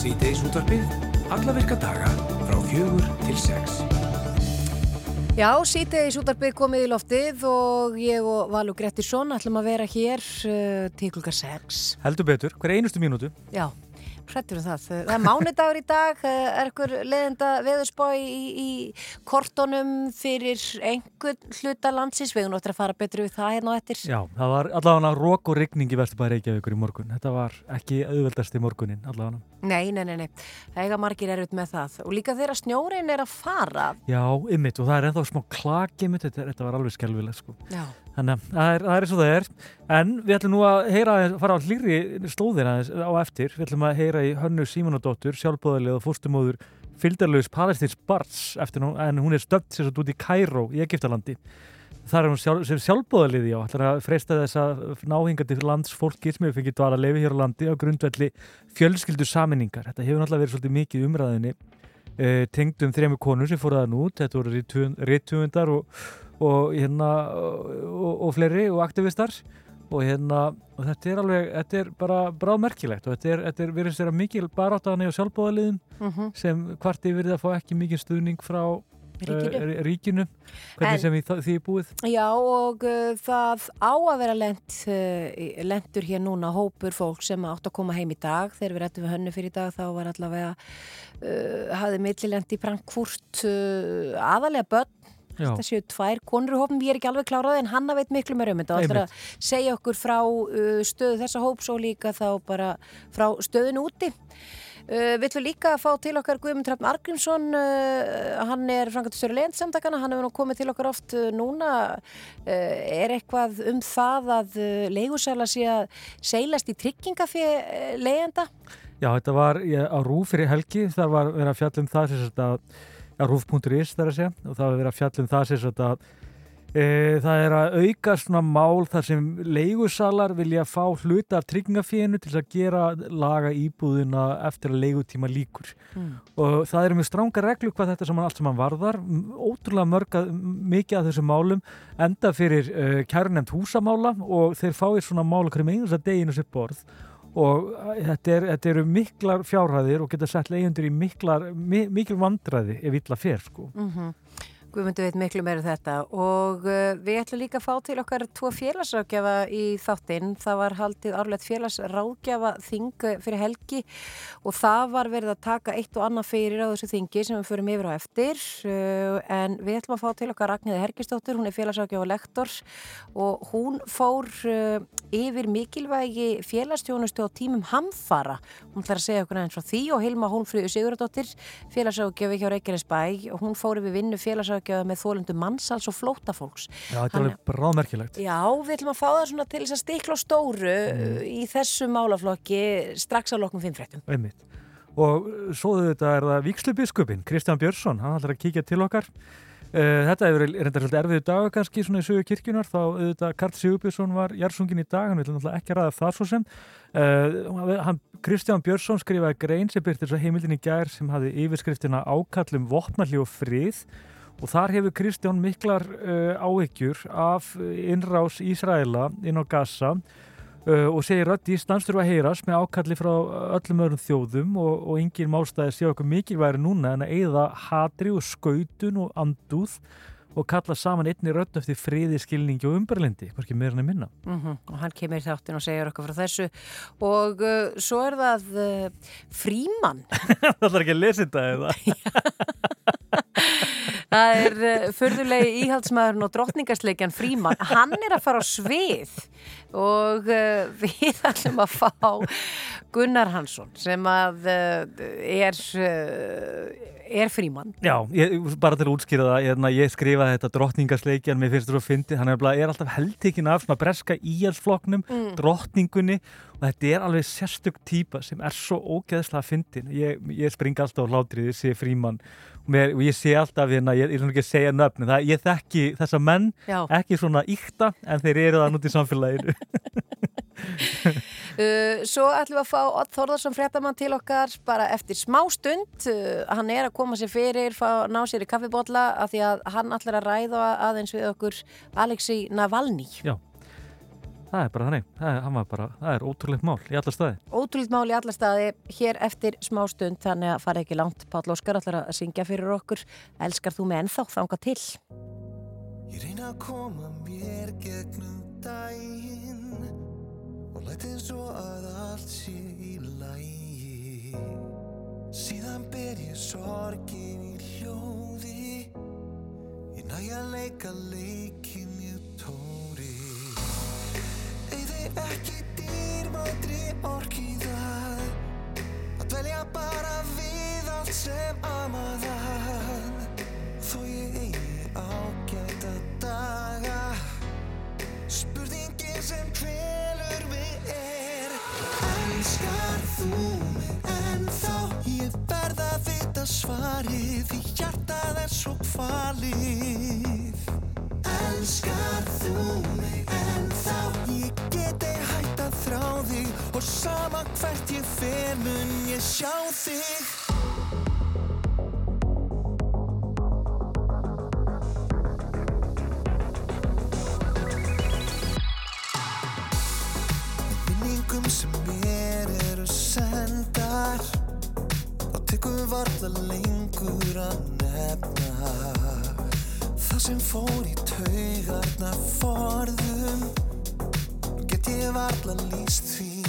Sýteis útvarpið, alla virka daga frá fjögur til sex. Já, sítiðis útarbygg komið í loftið og ég og Valur Grettisson ætlum að vera hér uh, til klukka 6. Heldur betur, hver einustu mínútu. Já, hrettur um það. Það er mánudagur í dag, er ekkur leðenda veðurspá í, í kortonum fyrir einhvern hluta landsins. Við erum náttúrulega að fara betri við það hérna og eftir. Já, það var allavega rók og rigning í Vesturbæri Reykjavíkur í morgun. Þetta var ekki auðveldast í morgunin allavega. Nei, nei, nei, nei. Það eiga margir erut með það. Og líka þegar snjórein er að fara. Já, ymmit og það er ennþá smá klaki ymmit, þetta, þetta var alveg skelvilegt sko. Já. Þannig að það er, það er og það er. En við ætlum nú að heyra, fara á hlýri slóðina á eftir. Við ætlum að heyra í Hönnu Símonadóttur, sjálfbóðalið og fórstumóður fylgdarlaus Palestins Barts eftir nú, en hún er stöpt sér svo út í Kæró í Egiptalandi. Það er hún sjálf, sem sjálfbóðaliði á, ætlar að freysta þess að náhingandi landsfólki sem hefur fengið dvala að lefi hér á landi á grundvelli fjölskyldu saminningar. Þetta hefur náttúrulega verið svolítið uh, og, hérna, og, og fleiri og aktivistar og hérna, og þetta er alveg, þetta er bara bráðmerkilegt og þetta er, þetta er verið sér að mikil baráttaðan eða sjálfbóðaliðum Mm -hmm. sem hvart yfir það fá ekki mikið stuðning frá Ríkinu. uh, ríkinu hvernig En- sem í, því er búið Já og uh, það á að vera lent, uh, lentur hér núna hópur fólk sem átt að koma heim í dag þegar við rættum við hönnu fyrir í dag þá var allavega uh, hafði millilent í Frankfurt uh, aðalega börn. Þetta séu tvær konur í hópum, ég er ekki alveg klárað en hanna veit miklu meira um þetta og ætlar að segja okkur frá uh, stöðu þessa hóps og líka þá bara frá stöðinu úti. Uh, við ætlum líka að fá til okkar Guðmund Hrafn Argrímsson, uh, hann er frangatistöru leðinsamtakana, hann hefur nú komið til okkar oft uh, núna. Uh, er eitthvað um það að uh, leigusæla sé að seilast í tryggingafið leiðenda? Já, þetta var ég, á Rúf fyrir helgi, það var verið að fjalla um það sem að Rúf.is þar að segja og það var verið að fjalla um það sem sagt að e, það er að auka svona mál þar sem leigusalar vilja fá hluta af tryggingafínu til að gera laga íbúðina eftir að leigutíma líkur Mm. og það eru mjög stránga reglu hvað þetta saman allt saman varðar ótrúlega mörg að, mikið af þessum málum enda fyrir uh, kærunefnd húsamála og þeir fáið svona mála hverjum einhvers að deginu sér borð og eh, þetta, er, þetta eru miklar fjárhæðir og geta sett leiðundur í miklar, mi, mikil vandræði ef illa fer sko. Mm Guðmundur veit miklu meira um þetta og uh, við ætlum líka að fá til okkar tvo félagsrákjafa í þáttinn. Það var haldið árlegt félagsrákjafa þing uh, fyrir helgi og það var verið að taka eitt og annað fyrir á þessu þingi sem við förum yfir á eftir uh, en við ætlum að fá til okkar Ragnhildi Hergistóttur, hún er félagsrákjafa lektor og hún fór uh, yfir mikilvægi félagsstjónustu á tímum hamfara. Hún ætlar að segja okkur aðeins frá því og Hilma Hólmfríður Sigurðardóttir félagsrákjafi hjá Reykjanes bæ og hún fór yfir vinnu félagsrákjafa með þólundu mannsals og flótafólks. Já, þetta er alveg bráðmerkilegt. Já, við ætlum að fá það svona til þess að stikla á stóru mm. í þessu málaflokki strax á loknum fimmfréttum. Einmitt. Og uh, svo þetta er það Víkslu biskupin, Kristján Björnsson, hann ætlar að kíkja til okkar. Uh, þetta hefur reyndar svolítið erfiðu daga kannski svona í sögu kirkjunar, þá auðvitað Karl Sigurbjörnsson var Jarsungin í dag, hann vil náttúrulega ekki ræða það svo sem. Uh, hann, Kristján Björnsson skrifaði grein sem byrtir svo heimildin í gær sem hafði yfirskriftina ákallum vopnalli og frið og þar hefur Kristján miklar uh, áhyggjur af innrás Ísraela inn á Gaza Uh, og segir öll Íslands þurfa að heyrast með ákalli frá öllum öðrum þjóðum og, og engin málstæði sé okkur mikilværi núna en að eigða hatri og skautun og andúð og kalla saman einni rödd eftir friði, skilningi og umberlindi, hvorki meira en að minna. Mm Og hann kemur í þáttin og segir okkur frá þessu og uh, svo er það frímann. Það er ekki að lesa þetta eða? Það er uh, förðulegi íhaldsmaðurinn og drottningarsleikjan frímann. Hann er að fara á svið og uh, við ætlum að fá Gunnar Hansson sem að uh, er, er frímann. Já, ég, bara til að útskýra það, ég, ég skrifaði þetta drottningarsleikjan, mér finnst þetta að fyndi, hann er, er alltaf heldtekinn af svona breska íhalsfloknum, Mm. drottningunni og þetta er alveg sérstök típa sem er svo ógeðslega fyndin. Ég, ég spring alltaf á hlátrið, ég sé frímann og, mér, og ég sé alltaf hérna, ég, er svona ekki að segja nöfn, það, ég þekki þessa menn, Já. ekki svona íkta, en þeir eru það núti í samfélaginu. Uh, svo ætlum við að fá Odd Þórðarsson fréttamann til okkar bara eftir smá stund uh, hann er að koma sér fyrir fá, ná sér í kaffibotla af því að hann ætlar að ræða aðeins við okkur Alexei Navalny Já. það er bara þannig, það er, var bara, það er ótrúleitt mál í alla staði. Ótrúleitt mál í alla staði, hér eftir smá stund, þannig að fara ekki langt. Páll Óskar ætlar að syngja fyrir okkur. Elskar þú með ennþá þanga til? Ég reyna að koma mér gegnum daginn og læti svo að allt sé í lægi. Síðan ber ég sorgin í hljóði, ég næja að leika leikin ég tóri. Eði ekki dýrmætri orki það, að dvelja bara við allt sem amaðan. Þó ég eigi ágæta daga Spurningin sem kvelur mig er Elskar þú mig ennþá? Ég verð að vita svarið Því hjartað er svo kvalið Elskar þú mig ennþá? Ég geti hægt að þrá þig Og sama hvert ég fer mun ég sjá þig tekur varla lengur að nefna það sem fór í taugarna forðum. Get ég varla líst því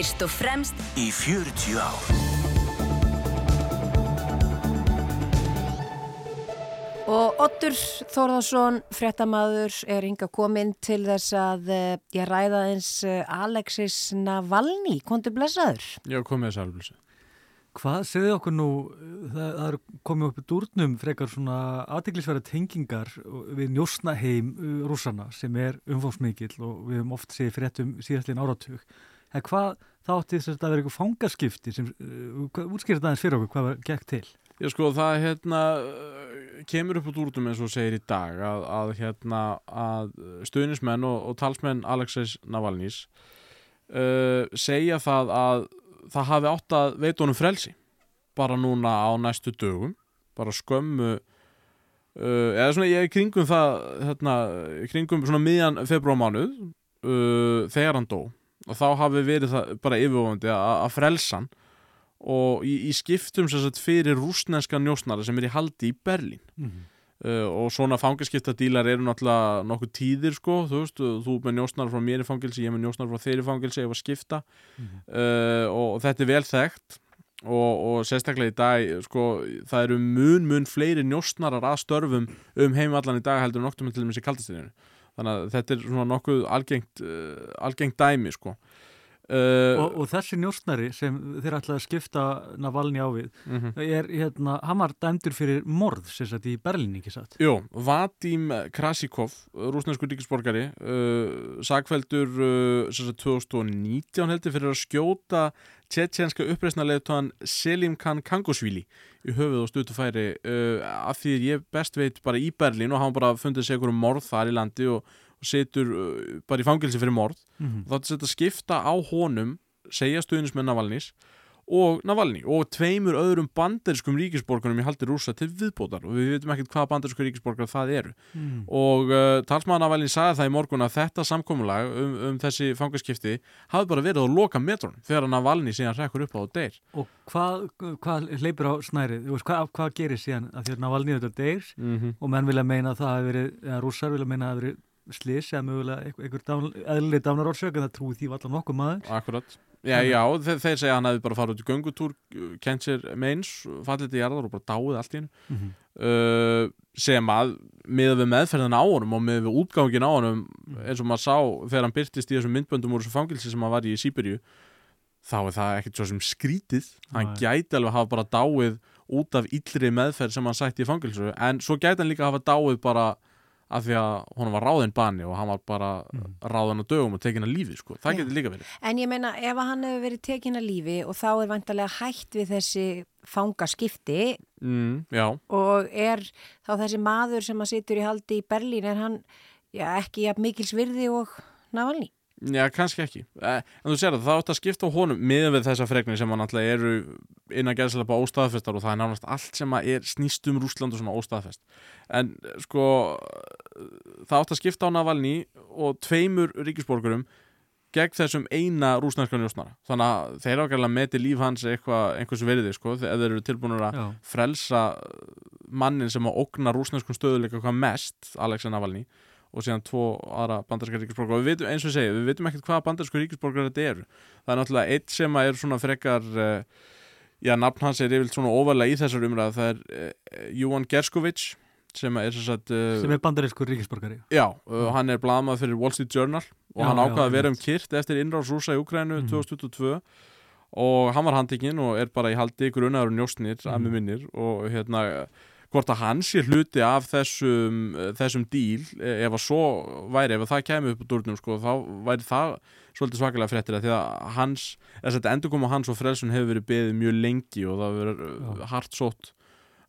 Fyrst og fremst í 40 ár Og Ottur Þórðarsson, fréttamaður, er hinga komin til þess að eh, ég ræða eins Alexis Navalny, kontur blessaður. Já, komið þess alveg. Hvað segði okkur nú, það, það er komið upp í dúrnum frekar svona aðteglisverða tengingar við njósnaheim rússana sem er umfómsmikill og við höfum oft segið fréttum síðastlinn áratug. En hvað þátti þess að þetta verið eitthvað fangaskipti sem, uh, útskýrði aðeins fyrir okkur, hvað var gekk til? Já, sko, það hérna kemur upp út úr eins og segir í dag að, að hérna að stuðnismenn og, og talsmenn Alexis Navalnís uh, segja það að það hafi átt að veit honum frelsi bara núna á næstu dögum bara skömmu uh, eða svona ég er kringum það hérna, kringum svona miðjan februarmánuð uh, þegar hann dó og þá hafi verið það bara yfirvofandi að frelsa hann. Og í, í skiptum sagt, fyrir rúsneska njósnara sem er í haldi í Berlín. Mm. uh, og svona fangelskiptadílar eru náttúrulega nokkuð tíðir sko, þú veist, þú með njósnar frá mér í fangelsi, ég með njósnar frá þeirri fangelsi ef að skipta. Uh, og, þetta er vel þekkt. Og, og sérstaklega í dag sko, það eru mun mun fleiri njósnarar að störfum um heimallan í dag heldur en noktum til dæmis í kaldastininu þannig að þetta er svona nokkuð algengt, uh, algengt dæmi sko uh, og, og þessi njósnari sem þeir ætlaði að skipta Navalny á við mhm. er, hérna, hann var dæmdur fyrir morð sagt í Berlín, ekki satt Jó, Vadim Krasikov, rúsnesku ríkisborgari, uh, sagfældur uh, sem sagt 2019 heldur fyrir að skjóta tjetjenska uppreisnarleituan Selim Khan Kangosvili í höfuð og stutufæri uh, af því ég best veit bara í Berlín og hann bara fundið sig einhverjum morð þar í landi og, og setur uh, bara í fangilsi fyrir morð. Mm þá er þetta skipta á honum segja stuðnismenn Navalnís og Navalny og tveimur öðrum banderskum ríkisborgarum í haldi rúsa til viðbótar og við veitum ekkert hvaða bandersku ríkisborgar það eru. Mm. og uh, talsmaður Navalny sagði það í morgun að þetta samkomulag um, um þessi fangaskipti hafi bara verið að loka metrónum þegar Navalny síðan rekkur upp á deyr. Og hvað, hvað hleypur á snærið? Hvað, hvað gerir síðan? Að því að Navalny þetta deyr mm -hmm. og menn vilja meina að það hafi verið eða rússar vilja meina að það hafi verið slis eða mögulega einhver, einhver dán, eðlileg dánarórsök en það trúi því allan nokkuð maður. Akkurat Já, já, þeir, þeir segja að hann hefði bara farið út í göngutúr kent sér meins, fallið til jarðar og bara dáið allt í hennu mm -hmm. uh, sem að með við meðferðin á honum og með við útgangin á honum eins og maður sá þegar hann byrtist í þessum myndböndum úr þessu fangilsi sem hann var í Sýberíu þá er það ekkert svo sem skrítið. Hann gæti alveg hafa bara dáið út af illri meðferð sem hann sætti í fangilsu en svo gæti hann líka hafa dáið bara af því að honum var ráðinn bani og hann var bara Mhm. ráðinn á dögum og tekinn að lífi sko. það getur líka verið En ég meina ef hann hefur verið tekin að lífi og þá er vantarlega hætt við þessi fangaskipti mm, og er þá þessi maður sem að situr í haldi í Berlín er hann já, ekki jafn mikils virði og Navalny? Já, kannski ekki. Eh, En þú sér að það átt að skipta á honum miðan við þessa fregnir sem hann alltaf eru innan gerðslega óstaðfestar og það er nánast allt sem er snýst um Rúsland og svona óstaðfest. En sko, það átt að skipta á Navalny og tveimur ríkisborgurum gegn þessum eina rúsnarska njósnara. Þannig að þeir ákveðlega meti líf hans eitthvað einhvers veriði, sko, þegar þeir eru tilbúinur að Já, frelsa mannin sem að ógna rúsnarskum stöðuleika hvað mest, Alexei Navalny og síðan tvo aðra bandarska ríkisborgar og við veitum, eins og ég segi, við veitum ekkert hvaða bandarsku ríkisborgar þetta eru. Það er náttúrulega eitt sem er svona frekar uh, já, nafn hans er yfirlt svona óvarlega í þessar umræða, það er uh, Júan Gerskovic sem er uh, er bandarískur ríkisborgari já, uh, hann er blaðmað fyrir Wall Street Journal og Já, hann ákvaði að vera um kyrt eftir innráðs rúsa í Ukrænu Mhm. 2022 og hann var handtekinn og er bara í haldi grunnaður og njóstnir Mhm. að með minnir og hérna hvort að hann sé hluti af þessum, eh, þessum díl eh, ef að svo væri, ef að það kemur upp úr durnum sko, þá væri það svolítið svakalega fréttir að því að hans þess að endur koma hans og frelsun hefur verið beðið mjög lengi og það verið Já. hart sótt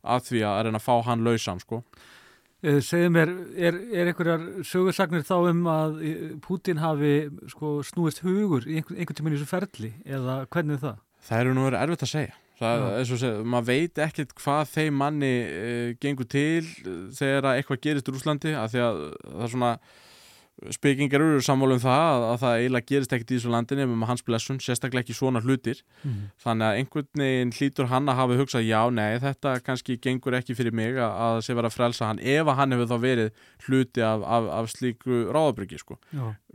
að því að reyna að fá hann lausan sko. Eh, Segðu mér, er, er einhverjar sögursagnir þá um að eh, Putin hafi sko, snúist hugur í einhver, einhvern tímann í þessu ferli eða hvernig er það? Það eru nú verið erfitt að segja það, eins og segja, maður veit ekkert hvað þeim manni e, gengur til eh, þegar að eitthvað gerist í Rúslandi af því að það er svona spekingar eru sammála um það að, að það eiginlega gerist ekkert í þessu landinni með hans blessun, sérstaklega ekki svona hlutir. Mm. þannig að einhvern veginn hlýtur hann að hafa hugsað já, nei, þetta kannski gengur ekki fyrir mig að, að sé vera að frelsa hann ef að hann hefur þá verið hluti af, af, af slíku ráðabryggi sko.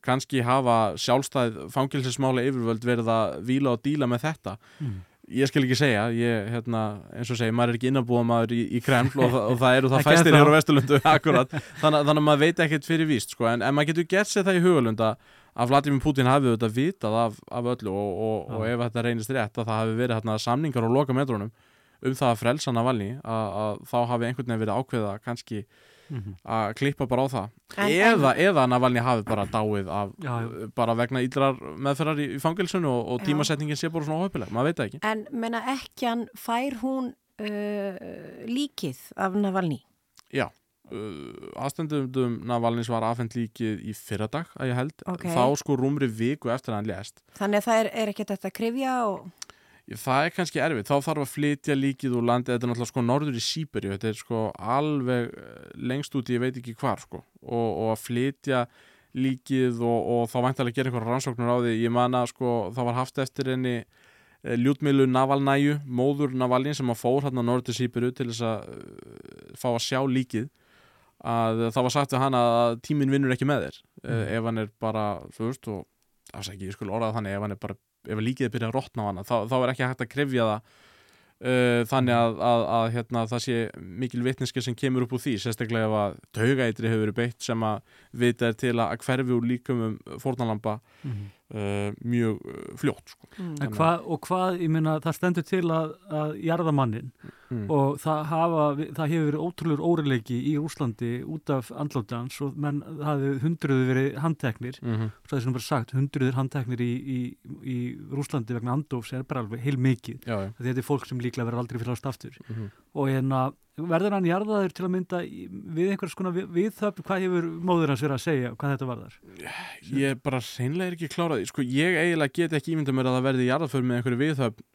Kannski hafa sjálfstæð fangilsismála yfirvöld verið að víla og díla með þetta. Mm. Ég skal ekki segja, ég, hérna, eins og segi maður er ekki innabúða maður í, í Kreml og, það- og það eru það Ekki fæstir hér á Vesturlundu akkurat, þannig, þannig að maður veit ekkert fyrir víst sko, en, en maður getur gert sér það í hugalund að Vladimir Putin hafi auðvitað vitað af, af öllu og, og, og ef þetta reynist rétt að það hafi verið hérna, samningar og loka metrunum um það að frelsa Navalny að, að þá hafi einhvern veginn verið ákveða kannski Mm að klippa bara á það En- eða, eða Navalny hafi bara dáið af, Já, já. bara vegna ídrar meðferðar í, í fangilsunu og, og tímasetningin sé bara svona óhaupileg, maður veit það ekki En menna ekki hann fær hún uh, líkið af Navalny? Já, uh, aðstendum Navalnins var afhengt líkið í fyrradag að ég held, Ok. þá sko rúmri viku eftir að hann lést. Þannig að það er, er ekki þetta að krifja og... Það er kannski erfið, þá þarf að flytja líkið úr landi, þetta er náttúrulega sko norður í Sýberíu, þetta er sko alveg eh, lengst út í ég veit ekki hvar sko. Og, og að flytja líkið og, og þá væntalega gera einhverja rannsóknur á því, ég man að sko það var haft eftir henni eh, Ljútmilu Navalnæju, móður Navalin sem að fór á norður til Sýberíu til þess að uh, fá að sjá líkið. Að það var sagt við hann að tíminn vinnur ekki með þér mm. ef hann er bara, þú veist og afsækki, ég skulle orðað þannig, ef hann er bara ef líkið byrjað að rotna á hana, þá, þá er ekki hægt að krefja það uh, þannig að, að, að hérna, það sé mikil vitneski sem kemur upp úr því, sérstaklega ef að taugaeitri hefur verið beitt sem að vita er til að hverfi úr líkumum fórnalampa Mhm. Uh, mjög uh, fljótt sko. En hvað, og hvað, ég meina, það stendur til að, að jarða mannin mm. og það, hafa, það hefur verið ótrúlur órileiki í Úslandi út af andlótans og menn, það hefur hundruðu verið handteknir, mm -hmm. svo það er sem bara sagt, hundruður handteknir í, í, í Rúslandi vegna andófs er bara alveg heil mikið. já, já. Þetta er fólk sem líklega verður aldrei fyrir ást aftur. Mm -hmm. Og hérna, verður hann jarðaður til að mynda við einhvers konar við, viðþöfn, hvað hefur móður hans verið að segja, hvað þetta varðar? Ég er bara hreinlega er ekki klárað sko, ég eiginlega get ekki ímynda mér að það verði jarðaför með einhverju viðhöfn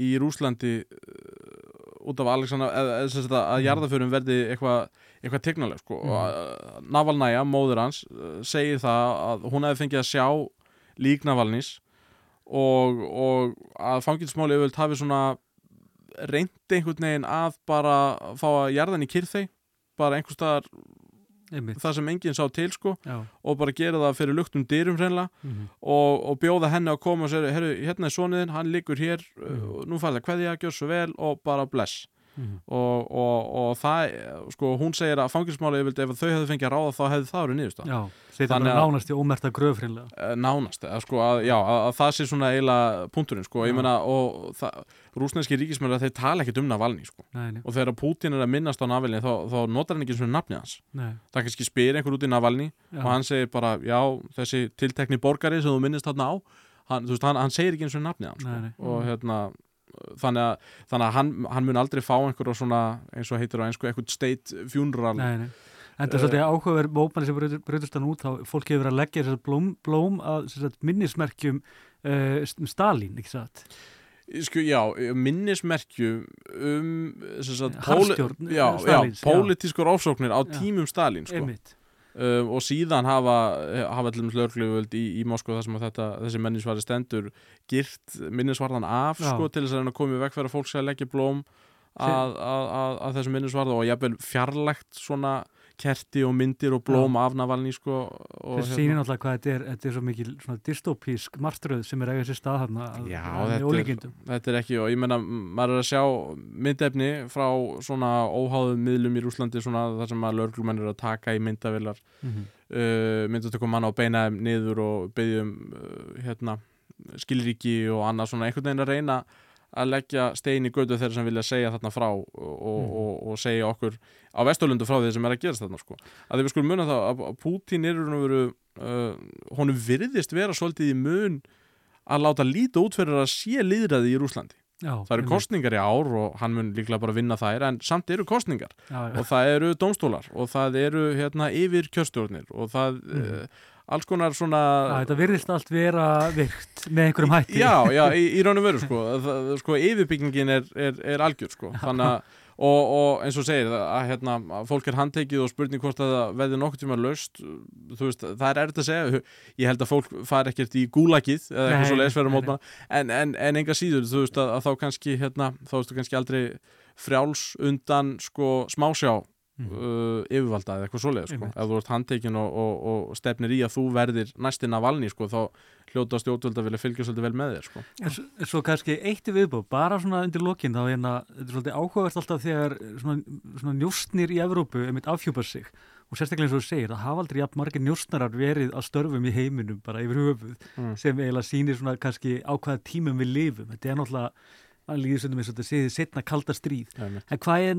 í Rúslandi uh, út af Alexander eða, sagt að að jarðaförum verði eitthvað eitthvað tegnaleg sko. Mm. og Navalnæja, móður hans uh, segir það að hún hefði fengið að sjá lík Navalnís og, og að fangilsmáli auðvöld hafi svona reyndi einhvern veginn að bara fá að jarðan í kyrþei bara einhvers staðar það sem enginn sá til sko Já. og bara gera það fyrir luktum dyrum hreinlega Mm og, og bjóða henni að koma og segja, hérna er soniðin, hann liggur hér Mhm. uh, nú færði það hverja, gjör svo vel og bara bless -hmm. og, og, og það, sko, hún segir að fangilsmáli, ef þau hefðu fengið að ráða þá hefði það verið niðurst Já, þetta er nánast í ómerta gröfrinlega. nánast, að, sko, að, já, að, að það sé svona eiginlega punkturinn, sko, ég Já. meina og það, rúsneski ríkismjöla, þeir tala ekkit um Navalny, sko, Nei, nei, og þegar Putin er að minnast á Navalny, þá, þá notar hann ekki svona nafnið hans, nei. það kannski spyr einhver út í Navalny Já. og hann segir bara, já, þessi tiltekni borgari sem þú minnist þarna á hann, veist, hann, hann segir ekki eins og nafnið hans sko. Og hérna þannig að, þannig að hann, hann mun aldrei fá einhverja svona, eins og heitir á einsku eitthvað state funeral Nei, nei. En það er svolítið áhugaverð mópani sem breytust hann út, þá fólk hefur verið að leggja þessar blóm, blóm að minnismerkjum uh, Stalin, ekki satt? Sko, já, minnismerkju um sagt, Harðstjórn, póli- já, já, Stalíns, já. pólitískur ofsóknir á tímum Stalin sko. Einmitt. Uh, og síðan hafa, hafa til dæmis lögregluvöld í, í Moskva þar sem þetta, þessi minnisvarði stendur girt minnisvarðan af sko, til þess að í veg fyrir að fólk sé að leggja blóm að, að, að, að þessum minnisvarða og jafnvel fjarlægt svona kerti og myndir og blóm af Navalny sko, og Þessi sýnir náttúrulega hvað þetta er, þetta er svo mikil svona dystopísk martröð sem er eiga sér stað þarna Já, að- þetta er, þetta er ekki og ég menna, maður er að sjá myndefni frá svona óháðum miðlum í Rúslandi svona þar sem að lögreglumenn eru að taka í myndavilar Mhm. uh, myndatökum manna og beina þeim niður og byggjum uh, hérna, skilríki og annað svona einhvern veginn að reyna að leggja stein í götu þeirra sem vilja segja þarna frá og, og, Mhm. og, og segja okkur á Vesturlundu frá því sem er að gerast þarna sko. að við skulum muna það að Pútín er veru uh, honum virðist vera svolítið í mun að láta líta út fyrir að sé líðræði í Rúslandi. Já, Það eru kostningar í ár og hann mun líklega bara vinna þær en samt eru kostningar Já, já. og það eru dómstólar og það eru hérna yfir kjörstjórnir og það mm. Alls konar svona Já, þetta virðist allt vera virkt með einhverjum hætti. já, já, í, í raun og veru sko, það, sko yfirbyggingin er, er, er algjör sko, þannig að og, og eins og segir að, hérna, fólk er handtekið og spurning hvort að það veði nokkuð tíma löst þú veist, það er erfitt að segja. Ég held að fólk fari ekkert í gúlakið eða eitthvað svo nei, mótmann en, en, en enga síður, þú veist að, að þá kannski hérna, þá veist þú kannski aldrei frjáls undan sko smásjá Mhm. uh, yfirvalda eða eitthvað svoleið sko. Ef þú ert handtekinn og, og, og stefnir í að þú verðir næstin af valni sko, þá hljóta stjórnvöld að vilja fylgja svolítið vel með þér sko. En svo, kannski eitt í viðbúð, bara svona undir lokin þá hérna, þetta er svolítið áhugavert alltaf þegar svona, svona njóstnir í Evrópu einmitt afhjúpa sig og sérstaklega eins og þú segir, það hafa aldrei jafn margir njóstnarar verið að störfum í heiminum bara yfir höfuð Mm. sem eiginlega sýnir svona kannski á hvaða tímum við lifum, þetta er náttúrulega að eins og þetta séði setna kalda stríð Einmitt. en hvað er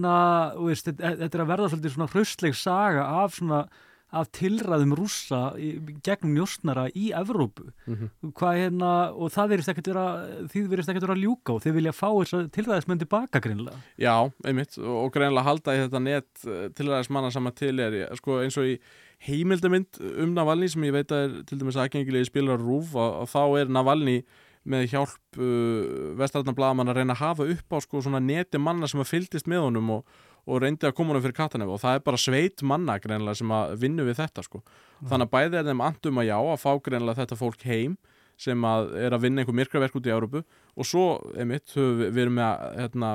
þetta þetta er að verða svolítið svona hraustleg saga af svona af tilræðum rússa í, gegnum njóstnara í Evrópu Mhm. hvað hérna, og það verðist ekkert vera því verðist ekkert vera að ljúka og þið vilja fá tilræðismenn tilbaka greinlega Já, einmitt og, greinlega halda í þetta net tilræðis manna sama til er sko, eins og í heimildamind um Navalny sem ég veit að er til dæmis aðgengilegi spilar rúf og, og þá er Navalny með hjálp uh, vestarðarna blagamann að reyna að hafa upp á sko svona neti manna sem að fyldist með honum og, og reyndi að koma honum fyrir katanef og það er bara sveit manna greinlega sem að vinna við þetta sko. Mm. þannig að bæði er þeim andum að já að fá greinlega þetta fólk heim sem að er að vinna einhver myrkraverk út í Európu og svo, einmitt, við erum með hérna,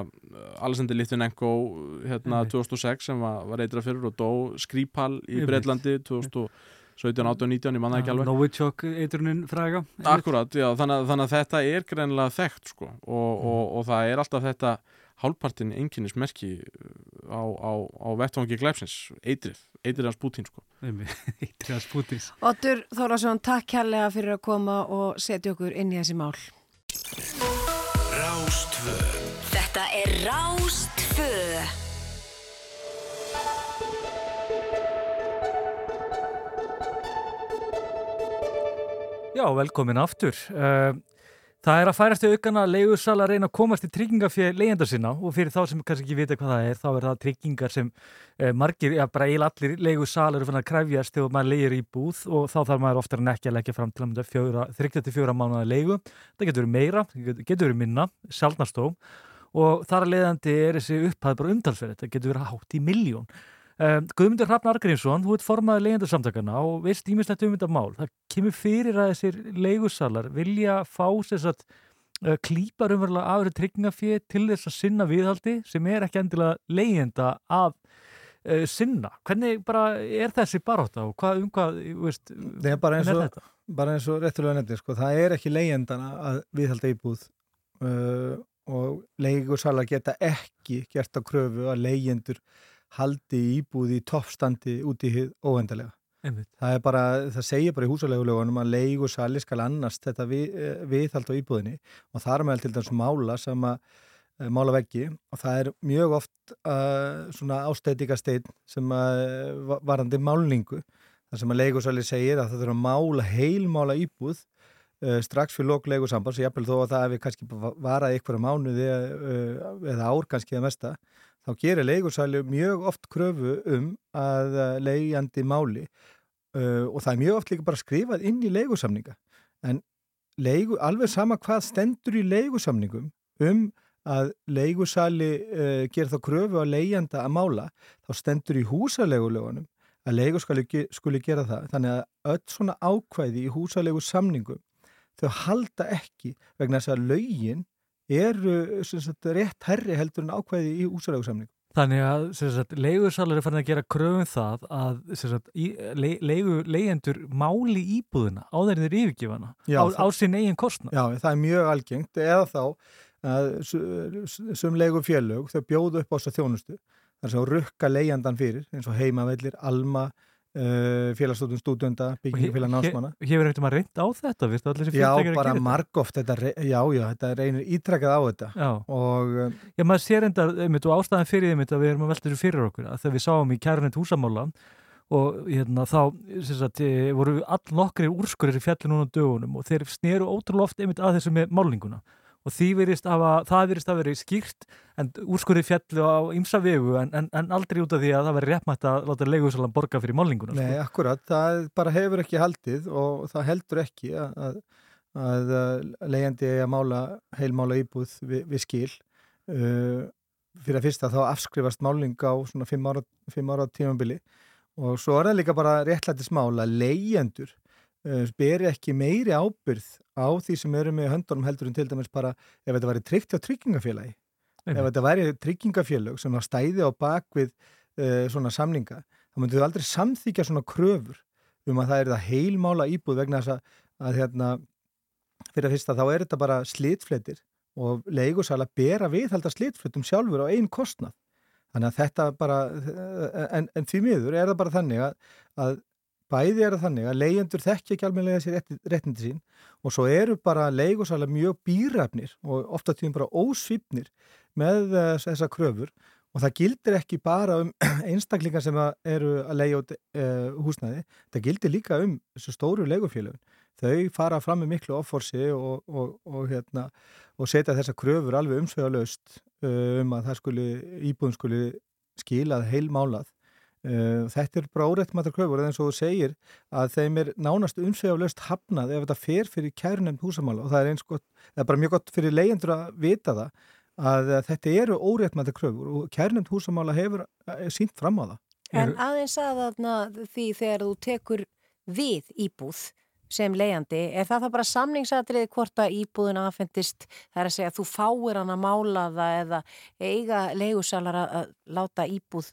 Alessandri Litvinenko hérna 2006 sem var, var eitthvað fyrir og dó Skripal í Breðlandi 2006 17, 18, 19, ég manna ekki alveg. Novichok eiturnin fræga Akkurat, já, þannig, að, þannig að þetta er greinlega þekkt sko, og, mm. og, og það er alltaf þetta hálfpartin enginnismerki uh, á, á, á vettvangi glæpsins eitrið, eitrið hans Putin sko. Eitrið hans Putin Otur Þórasson, takk kærlega fyrir að koma og setja okkur inn í þessi mál. Rástvö Þetta er Rástvö Já, velkomin aftur. Uh, Það er að færast í aukana að leigusal að reyna að komast í tryggingafér leigjenda sinna og fyrir þá sem kannski ekki vita hvað það er, þá er það tryggingar sem eh, margir, já bara eiginlega allir leigusalar eru fann að kræfjast þegar maður leigir í búð og þá þarf maður oftar en ekki að leggja fram til að til fjóra mánuða leigu. Það getur meira, það getur- minna, sjálfnastó og þar að leiðandi er þessi upphæð bara umtalsverð, þetta getur verið hátt í miljón. Guðmundur Hrafn Argrímsson, þú ert formaður leyendarsamtakana og veist ímislegt um þetta mál. Það kemur fyrir að þessir leigusalar vilja fá sér satt uh, klípar umverulega af þessu tryggingafið til þess að sinna viðhaldi sem er ekki endilega leyenda af uh, sinna. Hvernig bara er þessi baróta og hvað, um hvað, veist, Það er bara eins og, þetta? bara eins og réttulega nefnir, sko, það er ekki leigjendana að viðhalda íbúð uh, og leigusalar geta ekki gert að kröfu að leigjendur haldi íbúð í toppstandi út í. Einmitt. Það er bara, það segir bara í húsalegulegunum að leigusali skal annast þetta við, eh, viðhald á íbúðinni. Og það er meðal til dæmis mála sem að eh, mála veggi. Og það er mjög oft uh, svona ástæðikasteinn sem að varandi málningu. Þar sem að leigusali segir að það þurfa að mála heilmála íbúð uh, strax fyrir lok leigusambans og jafnvel þó að það hefur kannski varað ykkur mánuði uh, eða ár kannski að mesta þá gerir leigusali mjög oft kröfu um að uh, leigjandi máli uh, og það er mjög oft líka bara skrifað inn í leigusamninga. En leigu, alveg sama hvað stendur í leigusamningum um að leigusali uh, gerir þá kröfu að leigjanda að mála þá stendur í húsalegulegunum að leigu skuli, ge- skuli gera það. Þannig að öll svona ákvæði í húsalegu samningum þau halda ekki vegna þess að lögin eru sagt, rétt herri heldur en ákvæði í húsalegu samningum Þannig að er farin að gera kröfum það að sagt, í, le, leigu, leigjendur máli íbúðina á þeirri yfirgifana Já, á, á sinn eigin kostnað. Já, það er mjög algengt eða þá að sem leigu félög þau bjóðu upp á þessa þjónustu þar sem rukka leigjandan fyrir eins og heimavellir, Alma félagsstofnum stúdenda, byggingafélag námsmanna Hefur eitthvað maður reynd á þetta? Já, bara margóft já, já, þetta reynir ítrekkað á þetta Já. og um, Já, maður sér enda, einmitt, og ástæðan fyrir einmitt að við erum að velta þessu fyrir okkur, að þegar við sáum í kærunett húsamála og hérna þá, sagt, eh, voru all nokkri úrskurir í fjalli núna dögunum og þeir sneru ótrúlega oft einmitt að þessu með málninguna og virðist að, það virðist að vera skýrt en úrskurir fjalli á ymsa vegu en, en, en aldrei út af því að það veri réttmætt að láta leigusalan borga fyrir málninguna. Nei, Sko. akkurat, það bara hefur ekki haldið og það heldur ekki að, að, að leigjandi að mála, heilmála íbúð við, við skil. Uh, fyrir að fyrsta þá afskrifast máling á svona fimm ára, ára tímabili og svo er það líka bara réttlættis mála að leigjendur beri ekki meiri ábyrð á því sem eru með höndunum heldur en til dæmis bara ef þetta væri tryggt á tryggingafélagi ef Einmitt. þetta væri tryggingafélög sem var stæði á bakvið uh, svona samninga, þá myndu þau aldrei samþykja svona kröfur um að það er það heilmála íbúð vegna þess að, að hérna, fyrir að fyrsta þá er þetta bara slitfletir og leigusala bera viðhalda slitfletum sjálfur á einn kostnað. Þannig að þetta bara, en, en því miður er það bara þannig að, að bæði er það þannig að leigjendur þekkja ekki almennilega sér rétti, réttindi sín og svo eru bara leigusala mjög býrafnir og ofta tíðum bara ósvipnir með uh, þessa kröfur og það gildir ekki bara um einstaklingar sem eru að leiða út uh, húsnæði, það gildir líka um þessu stóru leigufélögun. Þau fara fram með miklu offorsi og, og, og, hérna, og setja þessa kröfur alveg umsvegalöst uh, um að það skuli, íbúðum skuli skilað heilmálað. Uh, þetta er bara órættmættar kröfur eins og þú segir að þeim er nánast umsvegalöst hafnað ef þetta fer fyrir kærunemnd húsamála og það er eins gott, það er bara mjög gott fyrir leyendur að vita það að þetta eru óréttmættar kröfur og kærnefnd húsamála hefur uh, sínt fram á það. En aðeins að þarna því þegar þú tekur við íbúð, sem leiðandi, er það þá bara samningsatrið hvort að íbúðin aðfendist það er að segja að þú fáir hann að mála það eða eiga leigusalar að láta íbúð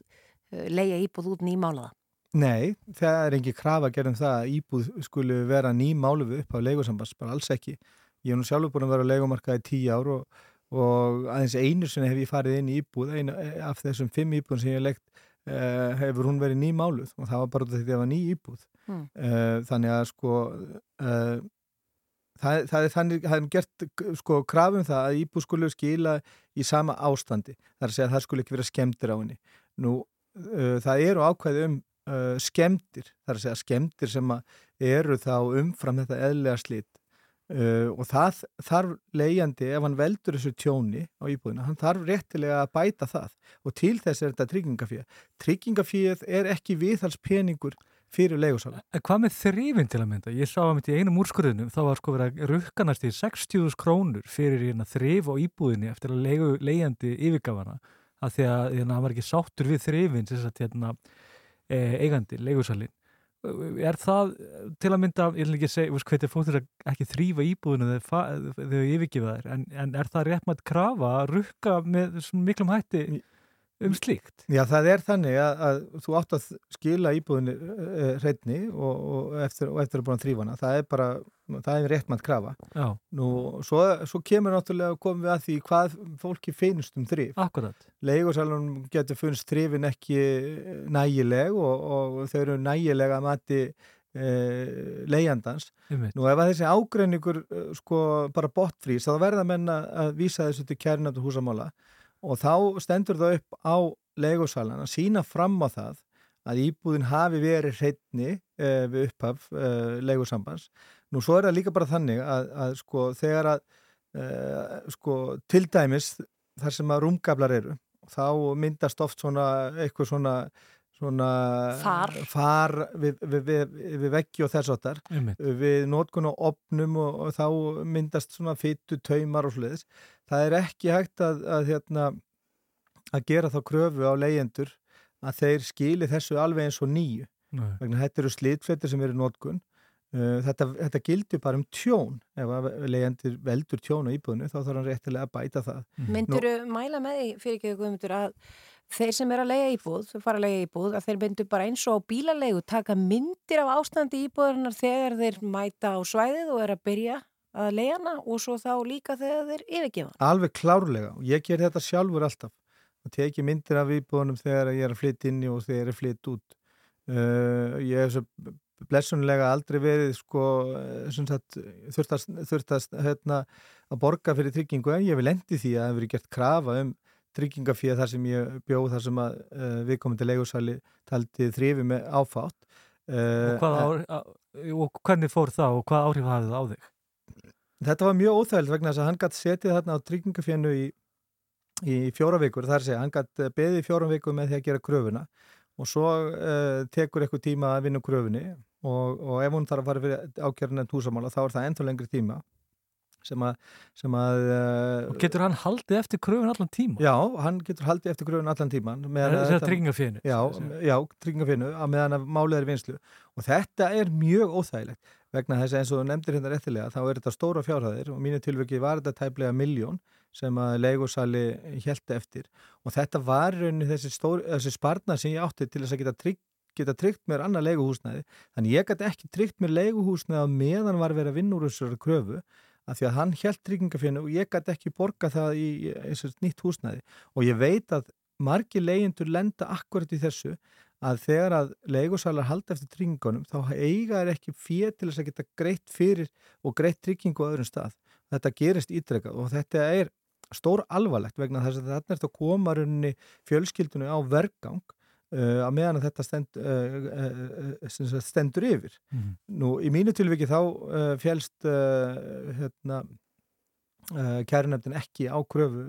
leiða íbúð út nýmálaða? Nei, það er engi krafa að gera um það að íbúð skulu vera nýmáluðu upp á leigusambans, bara alls ekki ég hef nú sjálfur búin að vera á leigumarkaði tíu ár og, og aðeins einu sinni hef ég farið inn í íbúð, einu af þessum fimm íbúðum sem ég hef legt uh, hefur hún verið nýmáluð og það var bara þetta að það var ný íbúð mm. uh, þannig að sko uh, það, það er þannig það er gert sko krafum það að íbúð skulu skila í sama ástandi þar að segja að það skulu ekki vera skemmtir á henni nú það eru ákvæði um skemmtir þar að segja skemmtir sem eru þá umfram þetta eðlega slitt Uh, og það þarf leiðjandi ef hann veldur þessu tjóni á íbúðina, hann þarf réttilega að bæta það. Og til þess er þetta tryggingafíð tryggingafíð er ekki viðhalspeningur fyrir leiðusála En hvað með þrýfinn til að mynda? Ég sá að mitt í einum úrskurðunum þá var sko verið að rukkanast í 60.000 krónur fyrir hérna þrýf á íbúðinni eftir að leiðjandi yfirgafana að því að hérna, hann var ekki sáttur við sagt hérna e, eigandi, leiðusalinn er það til að mynda, ég vil ekki segja hvernig fólk er ekki þrýfa íbúðinu þegar þau yfirgefa þær en, en er það rétt með að krafa að rukka með miklum hætti um slíkt? Já, það er þannig að, að þú átt að skila íbúðinu uh, eh, hreitni og, og, eftir, og eftir að búin að þrýfa hana, það er bara það er rétt að krafa. Já. Nú, svo, svo kemur náttúrulega komum við að því hvað fólki finnst um þrýf Akkurat. Leigursalunum getur funnst þrýfin ekki nægileg og, og þau eru nægilega að mati e, leigjandans. Nú ef að þessi ágreiningur eh, sko bara botfrís þá verða menna að vísa þessu til kærnöndu húsamála og þá stendur það upp á leigursalan að sína fram á það að íbúðin hafi verið hreitni e, við upphaf e, leigursambans Nú svo er það líka bara þannig að, að sko þegar að uh, sko til dæmis þar sem að rúmgablar eru þá myndast oft svona eitthvað svona, svona far, far við, við, við, við veggi og þess áttar við nótkun og opnum og, og þá myndast svona fyttu taumar og sluðis. Það er ekki hægt að, að, hérna, að gera þá kröfu á leyendur að þeir skili þessu alveg eins og nýju. Þetta eru slítfettir sem eru nótkun Uh, þetta, þetta gildir bara um tjón ef að leyendir veldur tjón á íbúðinu þá þarf hann réttilega að bæta það mhm. Myndur þú mæla með því fyrir ekki guðmundur að þeir sem er að leia íbúð þau fara að leia íbúð, að þeir myndur bara eins og á bílalegu taka myndir af ástandi íbúðunar þegar þeir mæta á svæðið og er að byrja að leia hana og svo þá líka þegar þeir yfirgefa Alveg klárlega. Og ég ger þetta sjálfur alltaf. Að teki myndir af íbúðunum þegar ég er að flytta inn og þegar ég er að flytta út. Uh, ég hef svo blessunlega aldrei verið sko, sagt, þurftast, þurftast hérna, að borga fyrir tryggingu. En ég vil endi því að það hefur verið gert krafa um tryggingafíða þar sem ég bjóð þar sem að uh, við komum til leigursali taldi þrifi með áfátt. Uh, og, ári, og hvernig fór það og hvað áhrif hafið það á þig? Þetta var mjög óþægild vegna þess að hann gætt setið þarna á tryggingafíðinu í, í fjóra vikur. Þar sé hann gætt beðið fjóra vikur með því að gera kröfuna og svo uh, tekur eitthvað tíma að vinna kröfunni og, og ef hún þarf að fara fyrir ákjörðin en túsamála þá er það ennþá lengri tíma sem að, sem að uh, Og getur hann haldið eftir kröfun allan tíma? Já, hann getur haldið eftir kröfun allan tíma Það er tryggingafínu Já, já tryggingafínu að meðan að málið er vinslu og þetta er mjög óþægilegt vegna þess að eins og þú nefndir hérna réttilega þá er þetta stóra fjárhæðir. Og mínu tilvöki var þetta tæplega miljón sem að leigursali held eftir. Og þetta var rauninni þessi, þessi sparnar sem ég átti til þess að geta, trygg, geta tryggt mér annað leiguhúsnæði. Þannig ég gæti ekki tryggt mér leiguhúsnæði að meðan var verið að vinna úr þessari kröfu af því að hann held tryggingafinu og ég gæti ekki borga það í þessari nýtt húsnæði. Og ég veit að margi leyendur lenda akkurat í þessu að þegar að leigursalar halda eftir tryggingunum þá eiga er ekki fyrir til þess að geta greitt fyrir og greitt tryggingu á öðrum stað. Þetta gerist ítrekkað og þetta er stór alvarlegt vegna þess að þetta er að koma runni fjölskyldunni á vergang uh, að meðan að þetta stend, uh, uh, stendur yfir. Mm -hmm. Nú í mínu tilviki þá fjölst hérna, kærunöfnin ekki á kröfu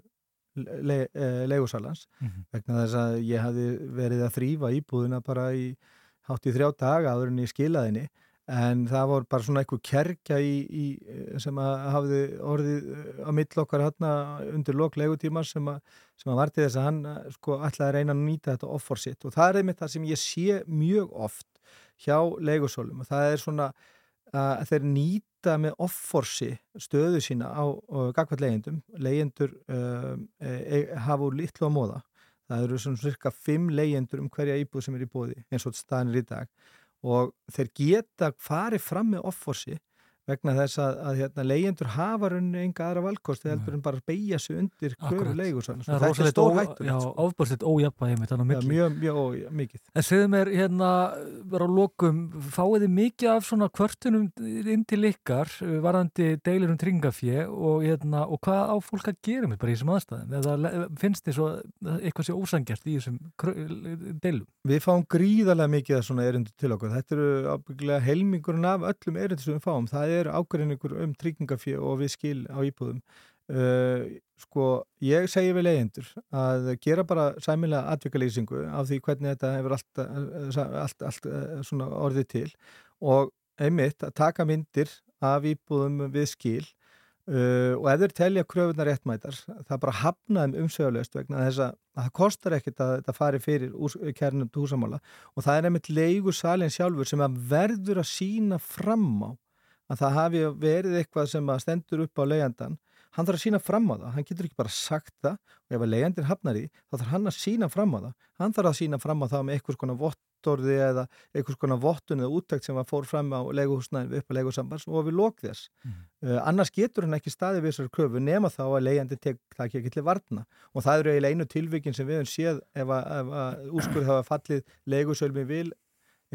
le, leigursalans mm -hmm. vegna þess að ég hafi verið að þrýfa íbúðuna bara í hátt í þrjá daga áður en ég skilaðinni en það voru bara svona eitthvað kerkja í, í, sem að hafði orðið á mill okkar hérna undir lok legutímar sem að, sem að varti þess að hann sko ætlaði að reyna að nýta þetta offor sitt. Og það er einmitt það sem ég sé mjög oft hjá legusólum og það er svona að þeir nýta með offorsi stöðu sína á gagvært leyendum. Leyendur uh, e, hafa úr litlu á móða. Það eru svona cirka fimm leyendur um hverja íbúð sem er í bóði eins og staðinir í dag og þeir geta farið fram með offorsi vegna þess að, að hérna, leyendur hafa rauninni enga aðra valkosti heldur en bara beigja sig undir kröfu leigur þetta er stór hættur já, ofbörstitt ójapvæði mjög, mjög, mjög mikið. En segðu mér hérna bara á lokum, fáið þið mikið af svona kvörtunum inn til ykkar varðandi deilir um tringafjö og, hérna, og hvað á fólk að gera með bara í þessum aðstæðum? Eða finnst þið svo eitthvað sé ósangjart í þessum deilum? Við fáum gríðarlega mikið af svona erindu til okkur þetta eru er ágreiningur um tryggingafjö og við skil á íbúðum. Uh, sko, ég segi við leyendur að gera bara sæmilega atvikalýsingu af því hvernig þetta hefur allt, allt, allt uh, orðið til og einmitt að taka myndir af íbúðum við skil Uh, og ef þeir telja kröfunar réttmætar það bara hafnaðum umsögulegst vegna þess að það kostar ekkit að þetta fari fyrir kernum húsamála og það er einmitt leigur salin sjálfur sem verður að sína fram á að það hafi verið eitthvað sem stendur upp á leiðandan hann þarf að sína fram á það, hann getur ekki bara sagt það. Og ef að leiðandin hafnar í þá þarf hann að sína fram á það, hann þarf að sína fram á það með einhvers konar vottorði eða einhvers konar vottun eða úttækt sem var fór fram á leiguhúsnæðin upp á leiguhúsambars og við lók þess. Mm. uh, annars getur hann ekki staði við þessar kröfu nema þá að leiðandin tek það ekki ekki til varna. Og það eru eiginlega einu tilvíkin sem við hefum séð ef að, að úrskurð hafa fallið leigusölmi vil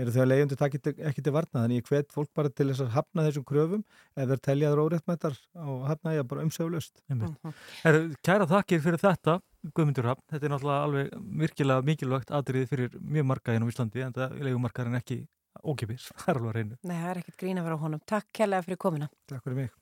eru þau að leiðundu takit ekki til varna þannig ég hvet fólk bara til þess að hafna þessum kröfum. Eða teljaður óréttmættar og hafna ég bara umsögulust uh -huh. Kæra þakkir fyrir þetta Guðmundur Hafn, þetta er náttúrulega alveg virkilega mikilvægt aðrið fyrir mjög marga hérna á Íslandi en það er leikumarkaðin ekki ókipis, það er alveg að reynu Nei, það er ekkit grína að vera á honum. Takk kærlega fyrir komina Takk fyrir mig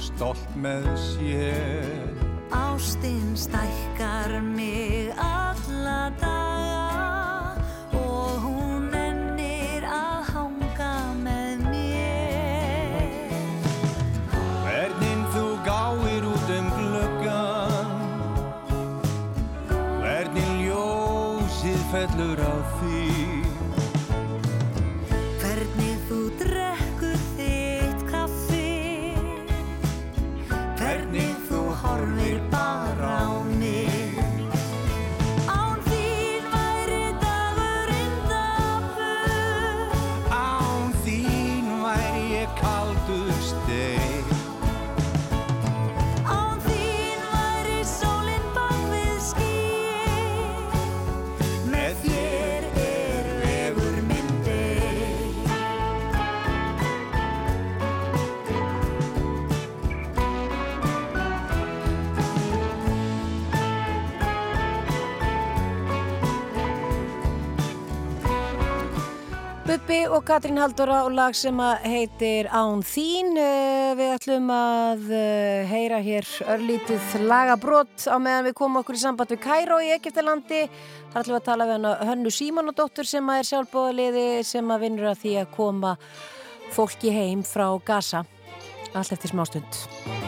stolt með sér Bubbi og Katrín Haldóra og lag sem heitir Án þín. Eh, Við ætlum að eh, heyra hér örlítið lagabrót á meðan við komum okkur í samband við Kæró í Egiptalandi. Það ætlum að tala við hana Hönnu Símonadóttur sem er sjálfbóðaliði sem að vinnur að því að koma fólki heim frá Gaza. Allt eftir smástund.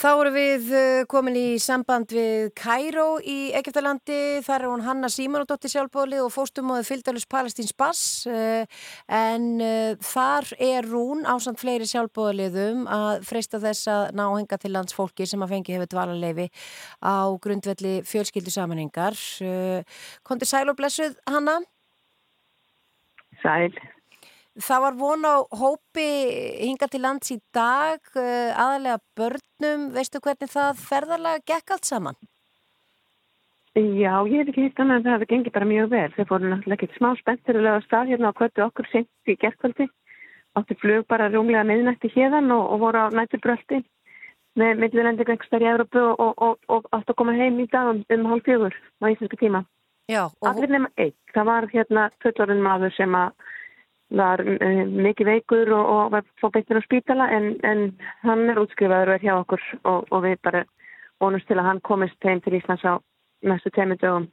Þá erum við uh, komin í samband við Kæró í Egiptalandi. Þar er hún Hanna Símonadóttir sjálfbóðlið og fóstumóðið Fylgdalus Palestíns Bass. Uh, en uh, þar er hún ásand fleiri sjálfbóðliðum að freysta þess að ná henga til landsfólki sem að fengi hefur dvalarleifi á grundvelli fjölskyldu samanhengar. Kondi sæl og blessuð, Hanna? Sæl. Það var von á hópi hinga til lands í dag, uh, aðalega börnum. Veistu hvernig það ferðarlega gekk allt saman? Já, ég hef ekki hitt annað en það hefði gengið bara mjög vel. Þeir fóru náttúrulega ekkert smá spenntur að lega stað hérna á kvöldu okkur sent í gerðkvöldi. Áttu flug bara rúmlega miðnætti hérðan og, og voru á nætturbröldi með millilendingu einhverstað í Európu og, og, og, og áttu að koma heim í dag um, um hálf fjögur á íslensku tíma. Já. Allir nema einn. Það var hérna fullorinn maður sem að var uh, mikið veikur og, og var fór beittur á spítala en, en hann er útskrifaður og er hjá okkur og, og við bara vonumst til að hann komist heim til Íslands á næstu teimu dögum.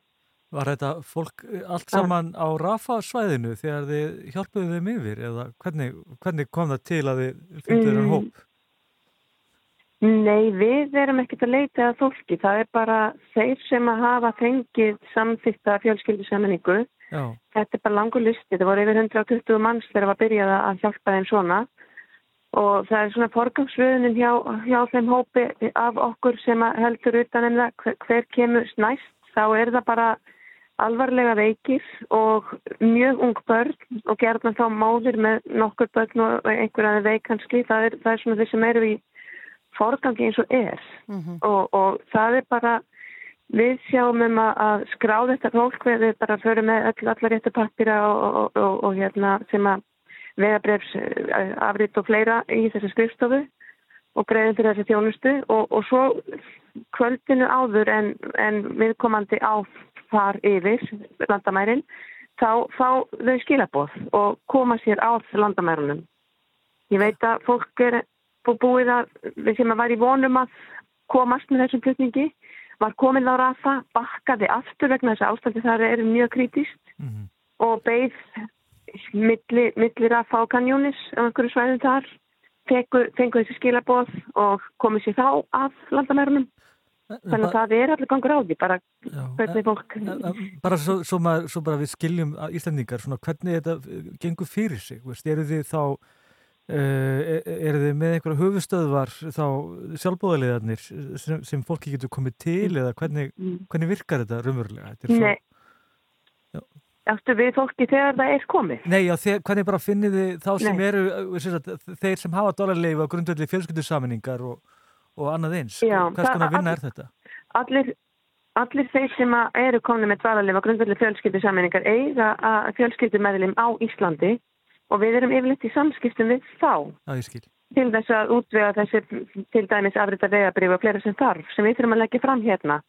Var þetta fólk allt saman á Rafa svæðinu þegar þið hjálpuðu þeim yfir eða hvernig, hvernig kom það til að þið fyndu þeirra hóp? Nei, við erum ekkert að leita að fólki. Það er bara þeir sem að hafa fengið samþýtta fjölskyldusammenningu. Já. Þetta er bara langur listi. Það voru yfir 120 manns þegar það var byrjað að hjálpa þeim svona. Og það er svona forgangsröðunin hjá, hjá þeim hópi af okkur sem heldur utan en það hver, hver kemur næst. Þá er það bara alvarlega veikir og mjög ung börn og gerðan þá móðir með nokkur börn og einhverjaði veikanski. Það er, það er svona þeir sem eru í forgangi eins og er. Og, og það er bara við sjáum um að, skrá þetta fólk við bara förum með öll, allar réttu pappira og, og, og hérna sem að vegabrefs afrit og fleira í þessu skrifstofu og greiðum fyrir þessi þjónustu. Og svo kvöldinu áður en, en viðkomandi áfar yfir landamærin þá fá þau skilaboð og koma sér á landamærunum. Ég veit að fólk er bú- búið að, við sem að var í vonum að komast með þessum flutningi, var komin á rafa, bakkaði aftur vegna þess að ástandi þar er mjög kritist og beigð milli, milli rafa og kanjónis á einhverju svæðum þar, fengu, þessi skilaboð og komið sér þá af landamærunum. Þannig að það er allir gangur á því, bara hvernig fólk... bara svo, svo, maður, svo bara við skiljum Íslandingar, svona hvernig þetta eh, gengur fyrir sig, veist, eru þið þá uh, eru þið með einhverja höfustöðvar þá sjálfbóðaliðarnir sem, sem fólki getur komið til eða hvernig, hvernig virkar þetta raunverulega? Þetta er svo- Nei. Áttu við fólki þegar það er komið? Nei, já, þegar, hvernig bara finnið þið þá sem Nei. eru, sem sagt, þeir sem hafa dólarleifu á grundvelli fjölskyldusaminningar og, og annað eins, Já, hvers konar vinna all- er þetta? Allir, allir þeir sem eru komið með dvalarleif á grundvelli fjölskyldu sammenningar eiga að fjölskyldumæðilim á Íslandi og við erum yfirleitt í samskiptum við þá. Já, til þess að útvega þessi til dæmis afrita vegabrif og fleira sem þarf sem við þurfum að leggja fram hérna.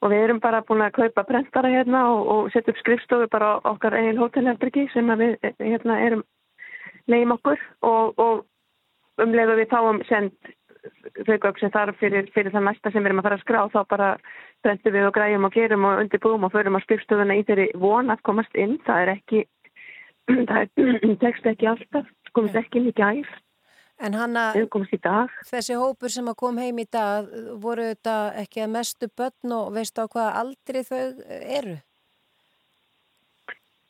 Og við erum bara búin að kaupa prentara hérna og, og setja upp skrifstofu bara okkar eigin hótelherbergi sem við eh, hérna erum leiðum okkur. Og, og umlega við fáum send þau gögn sem þarf fyrir, fyrir það næsta sem við erum að fara að skrá þá bara brentum við og græjum og gerum og undirbúum og förum á skrifstofuna í þeirri von að komast inn. Það er ekki það tekst ekki alltaf komast ekki inn í gær En hanna, þessi hópur sem að kom heim í dag, voru þetta ekki að mestu börn og veistu á hvaða aldri þau eru?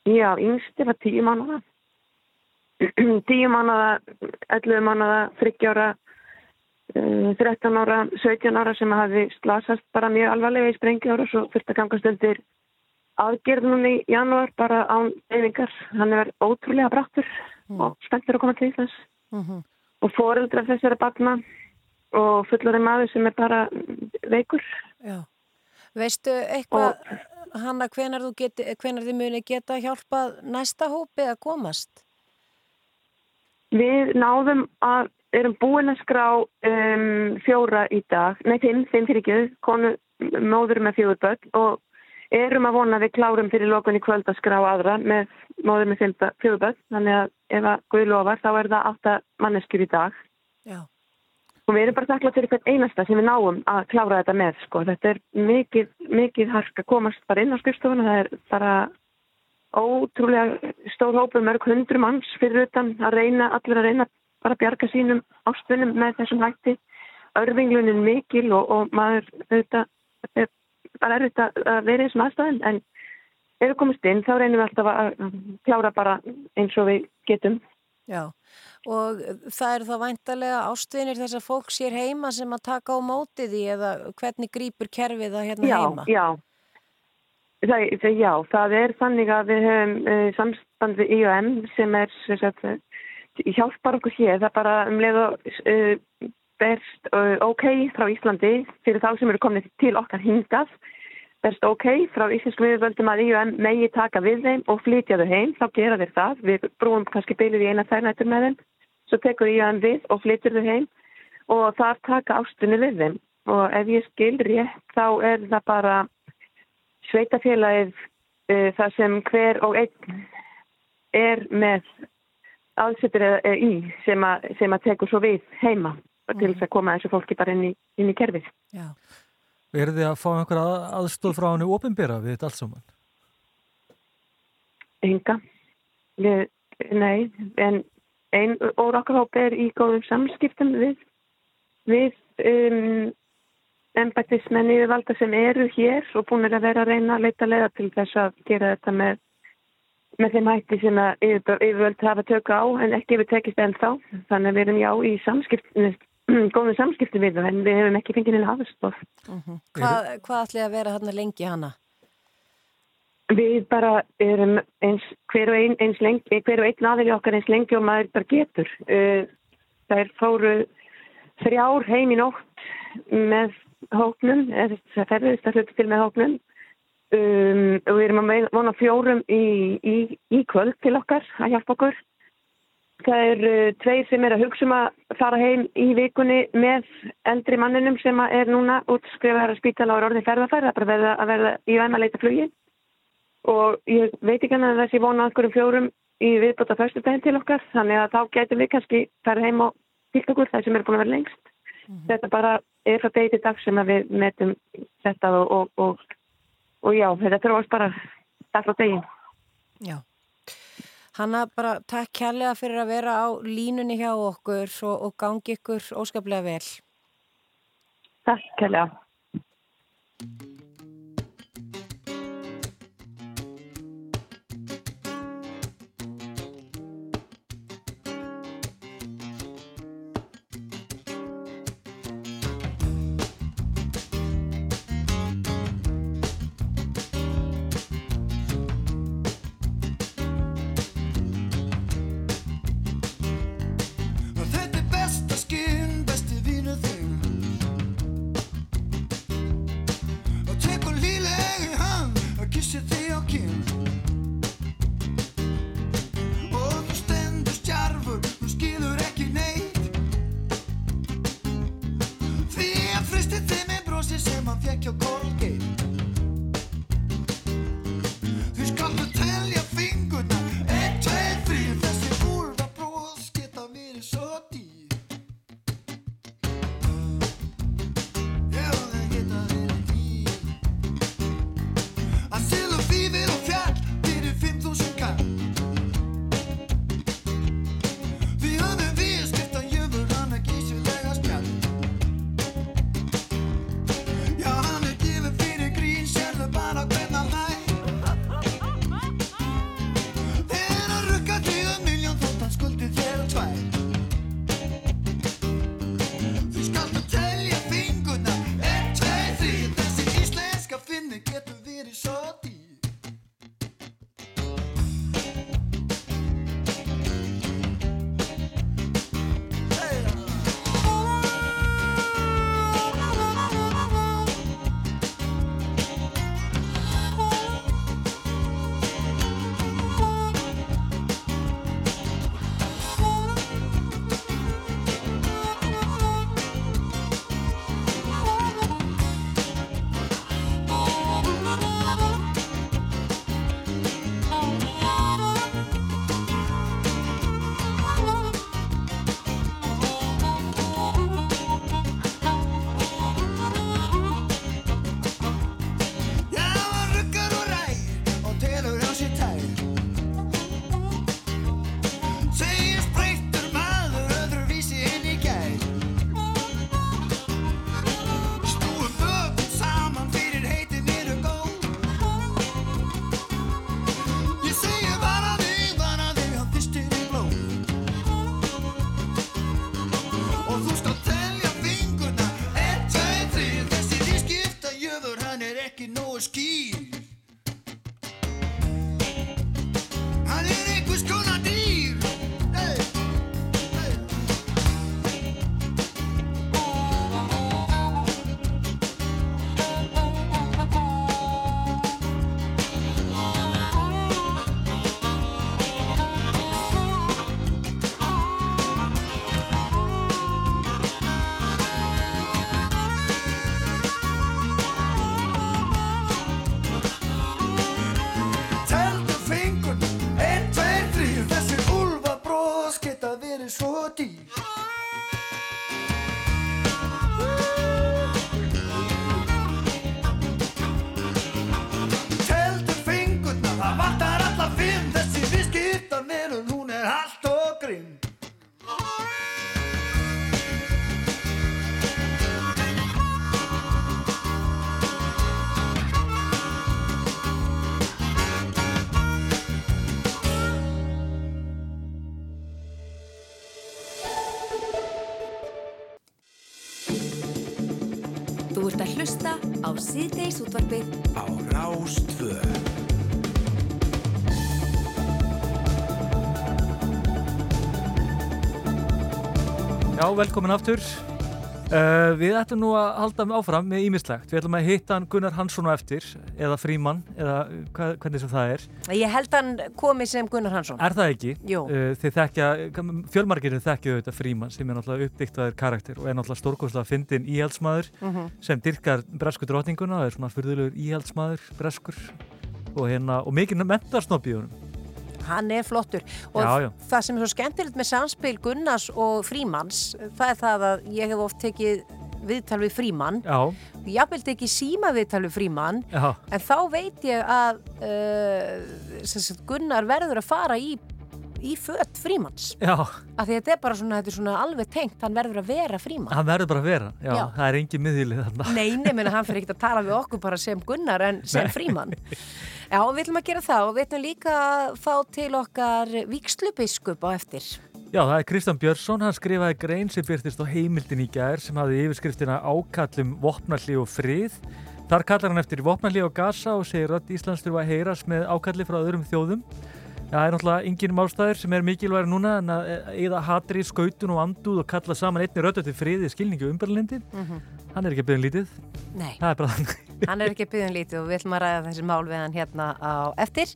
Já, yngsti var tíu mánuða. tíu mánuða, 11 mánuða, 30 ára, eh, 13 ára, 17 ára sem hafi slasast bara mjög alvarlega í sprengjára og svo fyrst að gangast undir aðgerð núna í janúar bara án eyfingar. Hann er ótrúlega brattur og spenntur að koma til þess. Og foreldrar þessara barna og fullorinn maður sem er bara veikur. Já. Veistu eitthvað, hanna, hvenar, geti, hvenar þið muni geta hjálpað næsta hópi að komast? Við náðum að, erum búin að skrá um, fjóra í dag, nei fimm fyrir ekki, konu móður með fjóður börn og erum að vona að við klárum fyrir lokun í kvöld að skrá aðra með móður með fjóður börn, þannig að ef að Guð lofar þá er það átta manneskjur í dag. Já. Og við erum bara þakklátt fyrir hvern einasta sem við náum að klára þetta með, sko. Þetta er mikið, mikið hark að komast bara inn á skrifstofuna, það er bara ótrúlega stór hópur, mörg hundru manns fyrir utan að reyna, allir að reyna bara að bjarga sínum ástunum með þessum hætti. Örfinglunin mikil og, og maður auðvitað, er bara erfitt að að vera í þessum aðstæðum en ef við komast inn þá reynum við alltaf að klára bara eins og við getum. Já, og það eru þá væntalega ástvinir þess að fólk sér heima sem að taka á móti því eða hvernig grýpur kerfið það hérna já, heima? Já, það, það, já, það er þannig að við höfum uh, samstand við IOM sem er sem sagt, hjálpar okkur hér, það er bara um leið og uh, berst uh, ok frá Íslandi fyrir þá sem eru komin til okkar hingað berst ok frá íslensku viðvöldum að IOM megi taka við þeim og flytja þau heim, þá gera þeir það. Við brúum kannski bylið í eina þærnættur með þeim, svo tekur IOM við og flytjur þau heim og þar taka ástunni við þeim. Og ef ég skil rétt, þá er það bara sveitafélagið uh, það sem hver og einn er með aðsettur eða í sem að, sem að tekur svo við heima til þess að koma þessu fólki bara inn í, inn í kerfið. Já. Er þið að fá einhver að, aðstóð frá henni ofinbera við þetta allt saman? Enga. Við, nei, en einn úr okkar hóp er í góðum samskiptum við, við um, embættismenn yfirvalda sem eru hér og búin að vera að reyna að leita leiða til þess að gera þetta með, með þeim hætti sem að yfir, yfirvöld hafa tökka á en ekki við tekist ennþá. Þannig að við erum já í samskiptum, góðum samskiptum við það en við hefum ekki fengið neina aðstof. Hvað, hvað ætli að vera þarna lengi hana? Við bara erum eins, hver og einn eins lengi, hver og einn aðeins okkar eins lengi og maður bara getur. Uh, þær fóru þrjár heim í nótt með hóknum, eða það ferðist að hluta til með hóknum. Um, og við erum að vona fjórum í, í, í kvöld til okkar að hjálpa okkur. Það er uh, tveir sem er að hugsa um að fara heim í vikunni með eldri manninum sem er núna útskrifaðar að spítala á orðin ferðarfæri, það er bara verða, að verða í væm að leita flugi og ég veit ekki hann að þessi vona einhverjum fjórum í viðbóta fyrstudaginn til okkar þannig að þá getum við kannski fara heim og fyllt okkur, það sem er búin að vera lengst. Þetta bara er frá degi dag sem að við metum þetta og, og, og, og já, þetta þróast bara dag frá degi. Já. Hanna, bara takk kærlega fyrir að vera á línunni hjá okkur og, og gangi ykkur óskaplega vel. Takk kærlega. Síðdeis útvarpið á Rástvö. Já, velkomin aftur. Uh, við ætlum nú að halda áfram með ímislegt. Við ætlum að hitta Gunnar Hansson á eftir, eða Fríman, eða hva, hvernig sem það er. Ég held hann komi sem Gunnar Hansson. Er það ekki? Jú. Þekkja, fjölmargirinn þekkja auðvitað Fríman sem er náttúrulega uppdiktaður karakter og er náttúrulega stórkostlega fyndin íhaldsmaður Mhm. sem dyrkar bresku drottninguna og er svona fyrðulegur íhaldsmaður breskur og, hérna, og mikið mentarsnopp í honum. hann er flottur og Já, já. það sem er svo skemmtilegt með samspil Gunnars og Frímanns það er það að ég hef oft tekið viðtal við Frímann. Já, jafnvel tekið síma viðtal við Frímann. Já, en þá veit ég að uh, Gunnar verður að fara í í fött Frímanns. Já, af því að þetta er bara svona, þetta er svona alveg tengt. Hann verður að vera Frímann. Hann verður bara að vera. Já, Já. það er engin þarna. Nei, nefnir hann fyrir ekkert að tala við okkur bara sem Gunnar en sem Nei. Frímann. Já, við ætlum að gera það og við ætlum líka að fá til okkar vikslubiskup á eftir Já, það er Kristján Björnsson, hann skrifaði grein sem byrtist á heimildin í gær sem hafði yfirskriftina ákallum vopnalli og frið. Þar kallar hann eftir vopnalli og gasa og segir að Íslands þurfa að heyrast með ákalli frá öðrum þjóðum. Það er náttúrulega engin málstæður sem er mikilværi núna en að eða hatri, skautun og andúð og kalla saman einni rödd til friði skilningu umberlindi. Hann er ekki að byggja um lítið. Nei, Það er bara þannig. Hann er ekki að byggja um lítið og við ætlum að ræða þessi mál við hann hérna á eftir.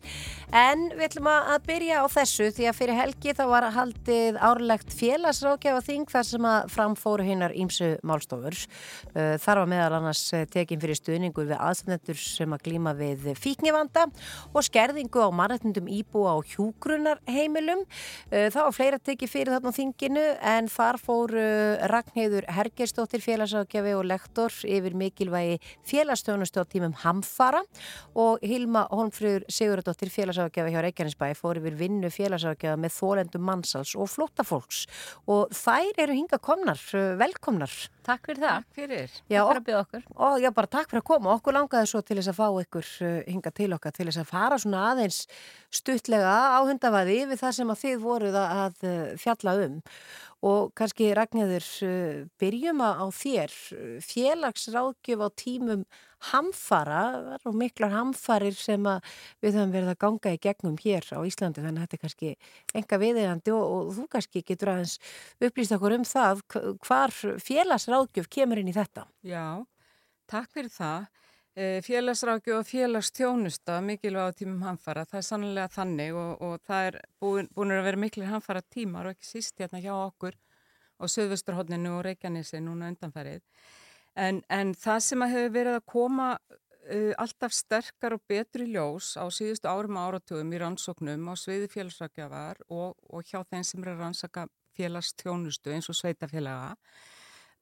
En við ætlum að byrja á þessu því að fyrir helgi þá var haldið árlegt félagsrákjafa þing þar sem að framfóru hinnar ímsu málstofur. Uh, þar var meðal annars eh, tekin fyrir stuðningur við aðstæðnendur sem að glíma við fíknivanda og skerðingu á mannreitnundum íbúa á hjúgrunarheimilum Uh, það var fleira tekið fyrir þarna þinginu en þar fór uh, Ragnheiður Hergersdóttir félagsrákjafi og lektor yfir mikilvægi félagsstjónustu á tímum Hamfara og Hilma Holmfröður Sigurðardóttir félagsrákjafi hjá Reykjanesbæ fór yfir vinnu félagsrákjafi með þólendum mannsals og flóttafólks og þær eru hinga komnar, velkomnar. Takk fyrir það. Takk fyrir. Já, Takk fyrir að byggja okkur. Og já, bara takk fyrir að koma. Okkur langaði svo til þess að fá ykkur uh, hinga til okkar til þess að fara svona aðeins stuttlega áhundavaði við það sem að þið voruð að, að uh, fjalla um. Og kannski Ragnæður, uh, byrjum að á þér. Félagsráðgjöf á tímum hamfara, eru miklar hamfarir sem við höfum verið að ganga í gegnum hér á Íslandi þannig að þetta er kannski enga viðeigandi og, og þú kannski getur aðeins upplýst okkur um það hv- hvar félagsráðgjöf kemur inn í þetta. Já, takk fyrir það. Eh, Félagsráki og félagstjónusta mikilvæg á tímum hamfara, það er sannlega þannig og, og það er búin, búin að vera miklir hamfara tímar og ekki síst hérna hjá okkur á Suðvesturhóttninu og Reykjanesi núna undanfærið. En, en það sem að hefur verið að koma uh, alltaf sterkar og betri ljós á síðustu árum og áratugum í rannsóknum á sviði félagsrákjafar og, og hjá þeim sem er að rannsaka félagstjónustu eins og sveitafélaga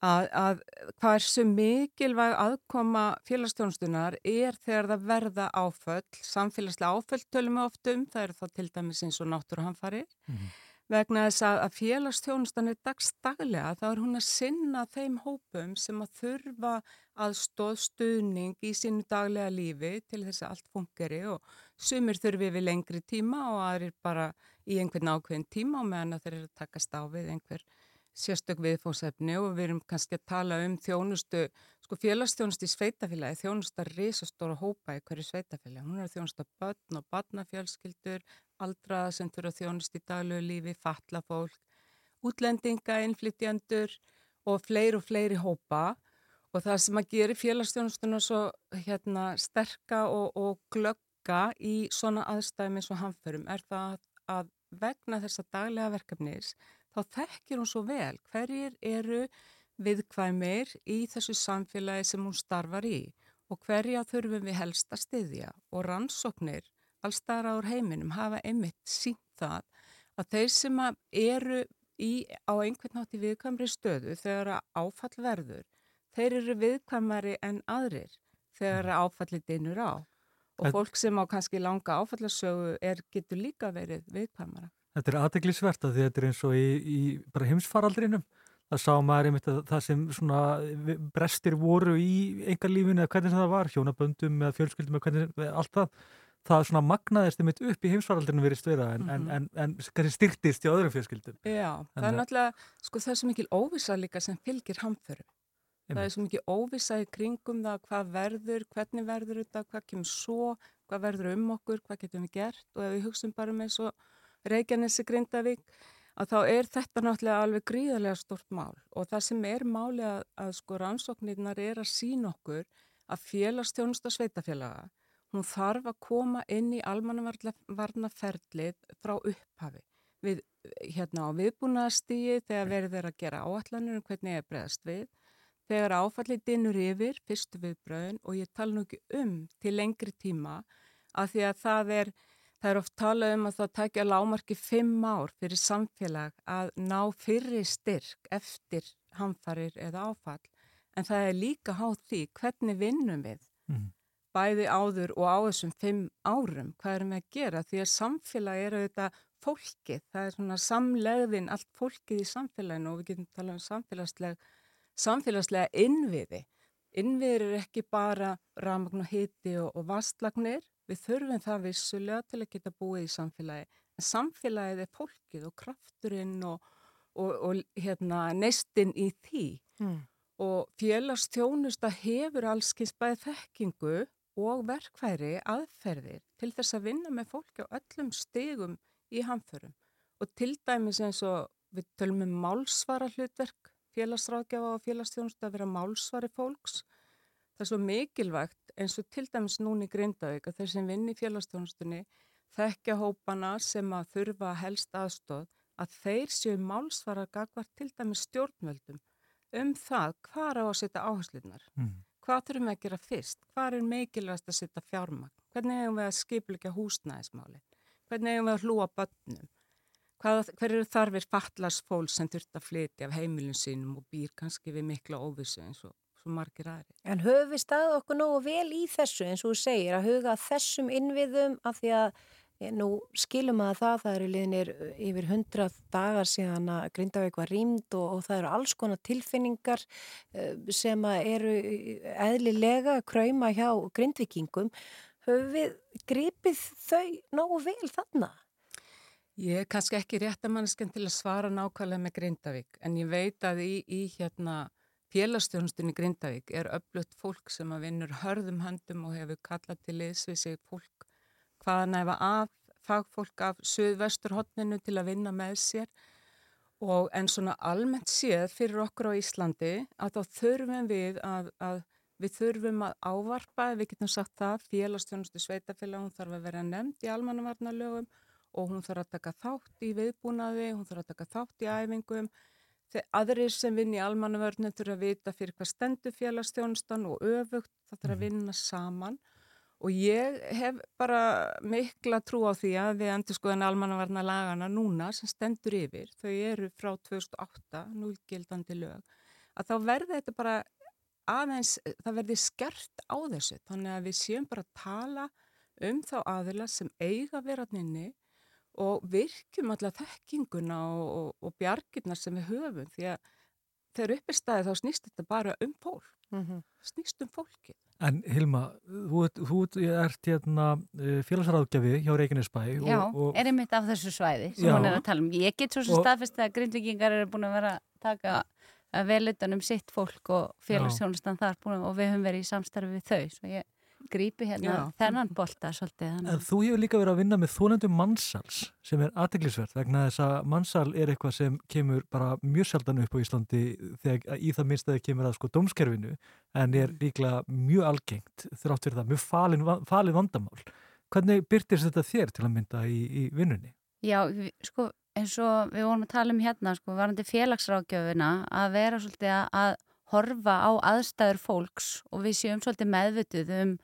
að, að hvað er svo mikilvæg aðkoma félagstjónustunar er þegar það verða áföll, samfélagslega áföll tölum við oft um, það eru þá til dæmis eins og náttúruhamfari vegna þess að, að félagstjónustan er dagstaglega, þá er hún að sinna þeim hópum sem að þurfa aðstóð stuðning í sínu daglega lífi til þess að allt fungeri og sumir þurfi við lengri tíma og aðrir bara í einhvern ákveðin tíma og meðan þeir eru að takast á við einhver sérstök viðfóðsefni og við erum kannski að tala um þjónustu, sko félagsþjónustu í sveitafélagi, þjónustu að risastóra hópa í hverju sveitafélagi, hún er þjónustu að börn og barnafjölskyldur, aldraða sem þurfa þjónustu í daglegu lífi, fatla fólk, útlendinga, innflytjandur og fleiri og fleiri hópa. Og það sem að gera félagsþjónustuna svo hérna sterka og, og glögga í svona aðstæðum eins og hamförum er það að vegna þessa daglega verkefnis þá þekkir hún svo vel hverjir eru viðkvæmir í þessu samfélagi sem hún starfar í og hverja þurfum við helst að styðja. Og rannsóknir allstæðar áur heiminum hafa einmitt sínt það að þeir sem að eru í, á einhvern nátt í viðkvæmri stöðu þegar að áfall verður, þeir eru viðkvæmari en aðrir þegar að áfalli dinur á. Og fólk sem á kannski langa áfallasögu er, getur líka verið viðkvæmara. Þetta er aðteglisvert að því þetta er eins og í, í bara heimsfaraldrinum. Það sá maður einmitt að það sem svona brestir voru í enga lífinu eða hvernig það var, hjónaböndum eða fjölskyldum eða hvernig, allt það, það svona magnaðist einmitt upp í heimsfaraldrinu verið stöða en, en, en, en kannski styrtist í öðrum fjölskyldum. Já, það er náttúrulega, sko það er svo mikil óvisa líka sem fylgir hamförum. Það er svo mikil óvisa í kringum það hvað verður, hvernig verður þetta, hvað kemur svo, hvað verður um okkur, hvað getum við gert og ef við hugsun bara með svo Reykjanesi Grindavík að þá er þetta náttúrulega alveg gríðarlega stort mál. Og það sem er máli að, að sko rannsóknirnar er að sína okkur að félagstjónusta sveitafélaga, hún þarf að koma inn í almannavarnaferlið frá upphafi. Við hérna á viðbúnaðastígi þegar verður þeir að gera áallanir um hvernig er bregðast við. Þegar áfallið dinur yfir fyrstu viðbröðun og ég tala nú ekki um til lengri tíma að því að það er Það er oft talað um að það takja lámarki fimm ár fyrir samfélag að ná fyrri styrk eftir hamfarir eða áfall. En það er líka hátt því hvernig vinnum við mm. bæði áður og á þessum fimm árum. Hvað erum við að gera? Því að samfélag er auðvitað fólkið, það er svona samlegðin allt fólkið í samfélaginu og við getum talað um samfélagslega, samfélagslega innviði. Innviðir er ekki bara ramagn og hiti og, og vastlagnir, við þurfum það vissulega til að geta búið í samfélagi. En samfélagið er fólkið og krafturinn og, og, og hérna, neistinn í því. Mm. Og félagstjónusta hefur allskins bæð þekkingu og verkfæri aðferðir til þess að vinna með fólki á öllum stegum í hamförum og til dæmis eins og við tölum um málsvara hlutverk félagsráðgjafa og félagsstjónustu að vera málsvari fólks það er svo mikilvægt eins og til dæmis núni Grindavík að þeir sem vinn í félagsstjónustunni þekkja hópana sem að þurfa helst aðstóð að þeir séu málsvara gagvar til dæmis stjórnvöldum um það hvað er á að setja áherslunar mm. hvað þurfum við að gera fyrst hvað er mikilvægast að setja fjármagn hvernig hefum við að skipleika húsnæðismáli Hvernig hefum við að hlúa börnum? Hvað, hver eru þarfir fallars fólk sem þurft að flytja af heimilin sínum og býr kannski við mikla óvissu eins og svo margir aðri? En höfum við staðið okkur nógu vel í þessu eins og þú segir að huga þessum innviðum af því að nú skilum að það, það eru liðnir yfir hundrað dagar síðan að Grindavík var rýmd og, og það eru alls konar tilfinningar uh, sem eru eðlilega að kræma hjá grindvikingum höfum við gripið þau nógu vel þarna? Ég er kannski ekki rétt að mannskend til að svara nákvæmlega með Grindavík en ég veit að í, í hérna félagstjónustunni Grindavík er öflutt fólk sem að vinnur hörðum höndum og hefur kallað til liðsvið sig fólk hvaðan efa af fagfólk af söðvesturhóttninu til að vinna með sér og en svona almennt séð fyrir okkur á Íslandi að þá þurfum við að, að Við þurfum að ávarpa, við getum sagt það, félagstjónustu sveitafélag, hún þarf að vera nefnd í almannavarnalögum og hún þarf að taka þátt í viðbúnaði, hún þarf að taka þátt í æfingum. Þegar aðrir sem vinn í almannavörnum þurfa að vita fyrir hvað stendur félagstjónustan og öfugt, það þarf að mhm. vinna saman. Og ég hef bara mikla trú á því að við endur skoðan almannavarna lagana núna sem stendur yfir, þau eru frá 2008, núlgildandi lög, að þá verður þetta bara aðeins, það verði skert á þessu þannig að við séum bara að tala um þá aðila sem eiga verðaninni og virkjum alltaf þekkinguna og, og, og bjargirna sem við höfum því að þegar upp er staðið þá snýst þetta bara um fólk. Mm -hmm. snýst um fólki En Hilma, þú, þú ert hérna eh, félagsráðgjafi hjá Reykjanesbæ Já, og, er einmitt af þessu svæði sem já, hún er að tala um. Ég get svo sem staðfest að grindvikingar eru búin að vera að taka að vel utan um sitt fólk og félagsjónustan þar búin og við höfum verið í samstarfi við þau. Svo ég grípi hérna þennan bolta svolítið. En þú hefur líka verið að vinna með þónendum mannsals sem er aðteglisvert vegna þess að mannsal er eitthvað sem kemur bara mjög sjaldan upp á Íslandi þegar í það minnst að það kemur að sko dómskerfinu en er mm. líklega mjög algengt þrátt fyrir það, mjög falin, falin vandamál. Hvernig byrtir þetta þér til að mynda í, í vinnunni? Já, sko eins og við vorum að tala um hérna sko, varandi félagsrákjöfuna að vera svolítið að horfa á aðstæður fólks og við séum svolítið meðvituð um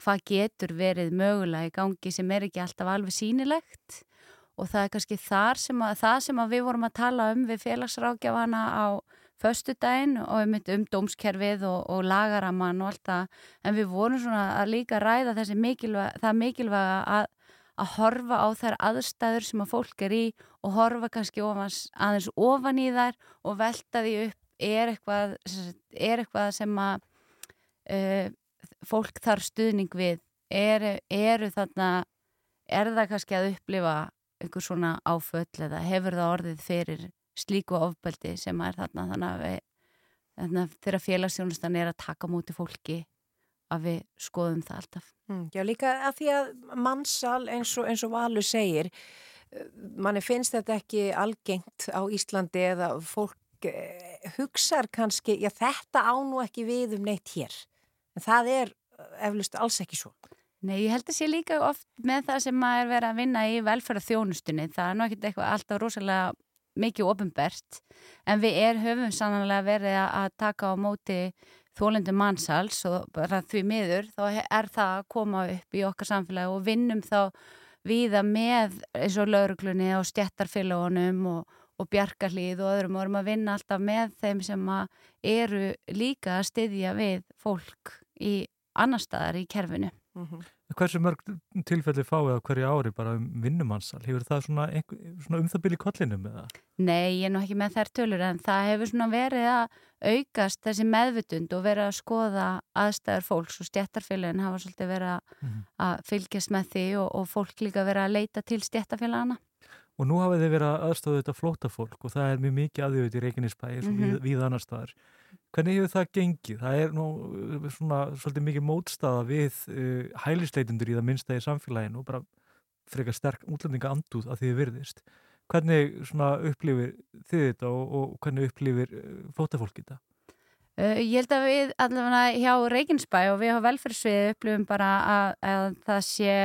hvað getur verið mögulega í gangi sem er ekki alltaf alveg sínilegt og það er kannski sem að, það sem við vorum að tala um við félagsrákjafana á föstudaginn og um, um dómskerfið og, og lagaraman og allt það. En við vorum svona að líka ræða þessi mikilvæg, það mikilvæga að að horfa á þær aðstæður sem að fólk er í og horfa kannski ofans, aðeins ofan í þær og velta því upp er eitthvað, er eitthvað sem að uh, fólk þarf stuðning við eru, eru þarna er það kannski að upplifa einhver svona áföll eða hefur það orðið fyrir slíku ofbeldi sem er þarna þannig að, við, þannig að þeirra félagsjónustan er að taka múti fólki að við skoðum það alltaf. Mm, já, líka að því að mannsal eins og, eins og Valur segir, eh, manni finnst þetta ekki algengt á Íslandi eða fólk hugsar kannski, já þetta á nú ekki við um neitt hér. En það er eh, eflust alls ekki svo. Nei, ég held að sé líka oft með það sem maður verið að vinna í velferða þjónustunni. Það er nú ekkert eitthvað alltaf rosalega mikið ofinbert en við er, höfum sannlega verið að taka á móti þólendum mannsals og bara því miður þá er það að koma upp í okkar samfélagi og vinnum þá viða með eins og lauruglunni og stjættarfélagunum og, og bjarkarlið og öðrum og erum að vinna alltaf með þeim sem að eru líka að styðja við fólk í annar staðar í kerfinu. Mm -hmm. Hversu mörg tilfelli fáið á hverju ári bara um vinnumannsal? Hefur það svona, svona um það byrju kollinum eða? Nei, ég er nú ekki með þær tölur en það hefur svona verið að aukast þessi meðvutund og verið að skoða aðstæður fólks og stjættarfélagin hafa svolítið verið að, mm -hmm. að fylgjast með því og, og fólk líka verið að leita til stjættarfélagana. Og nú hafið þið verið að aðstofa þetta flóta fólk og það er mjög mikið aðjöð í Reykjanesbæi mm -hmm. við, annar staðar. Hvernig hefur það gengið? Það er nú uh, svona svolítið mikið mótstaða við uh, hælisleitundur í það minnsta í samfélaginu og bara frekar sterk útlendinga andúð að þið virðist. Hvernig upplifir þið þetta og, og hvernig upplifir uh, flótafólk þetta? Uh, ég held að við allavega hjá Reykjanesbæ og við á velferðsvið upplifum bara að, að það sé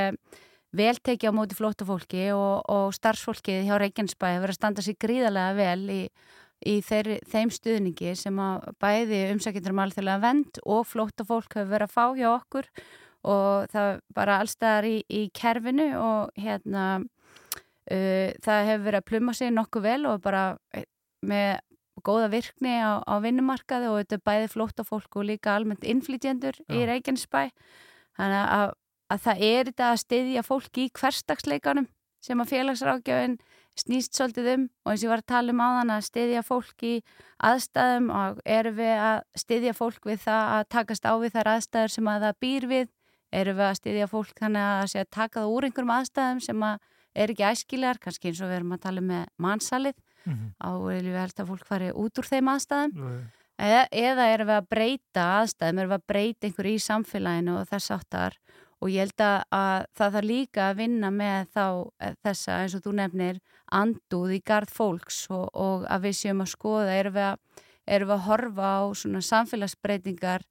vel tekið á móti flótafólki og, og starfsfólkið hjá Reykjanesbæ hefur verið að standa sér gríðarlega vel í í þeir, þeim stuðningi sem að bæði umsækjendur um alþjóðlega vend og flótta fólk hefur verið að fá hjá okkur. Og það bara allstaðar í, í kerfinu og hérna uh, það hefur verið að pluma sig nokkuð vel og bara eh, með góða virkni á, á vinnumarkaði og þetta bæði flótta fólk og líka almennt innflytjendur í Reykjanesbæ. Þannig að, að það er þetta að styðja fólk í hverstagsleikanum sem að félagsrákjöfinn snýst svolítið um. Og eins og ég var að tala um á þann að styðja fólk í aðstæðum og erum við að styðja fólk við það að takast á við þær aðstæður sem að það býr við? Erum við að styðja fólk þannig að, að taka það úr einhverjum aðstæðum sem að er ekki æskilegar, kannski eins og við erum að tala með mannsalið mm -hmm. á erum við held að fólk fari út úr þeim aðstæðum? Mm -hmm. eða, eða erum við að breyta aðstæðum, erum við að breyta einhverju í samfélaginu og þess áttar og ég held að það þarf líka að vinna með þá eh, þessa eins og þú nefnir anduð í gard fólks og, og að við séum að skoða erum við að, erum við að horfa á svona samfélagsbreytingar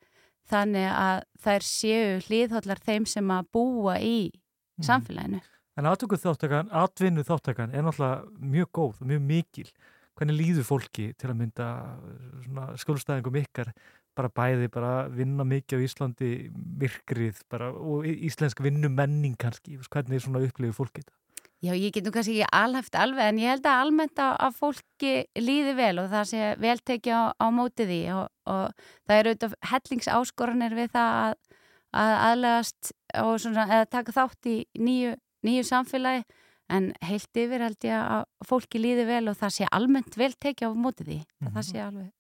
þannig að þær séu hlýðhóllar þeim sem að búa í mm. samfélaginu. En aðtökuð þáttakann, atvinnu þáttakann er náttúrulega mjög góð og mjög mikil. Hvernig líður fólki til að mynda skjólstæðingum ykkar bara bæði, bara vinna mikið á Íslandi myrkrið bara, og íslensk vinnumenning kannski, hvernig er svona upplifið fólki þetta? Já, ég get nú kannski ekki alhæft alveg en ég held að almennt að fólki líði vel og það sé vel tekið á, á mótið því og, og það eru auðvitað hellingsáskoranir við það að, að aðlegast og svona, eða taka þátt í nýju, nýju samfélagi en heilt yfir held ég að fólki líði vel og það sé almennt vel tekið á mótið því, mm -hmm. það sé alveg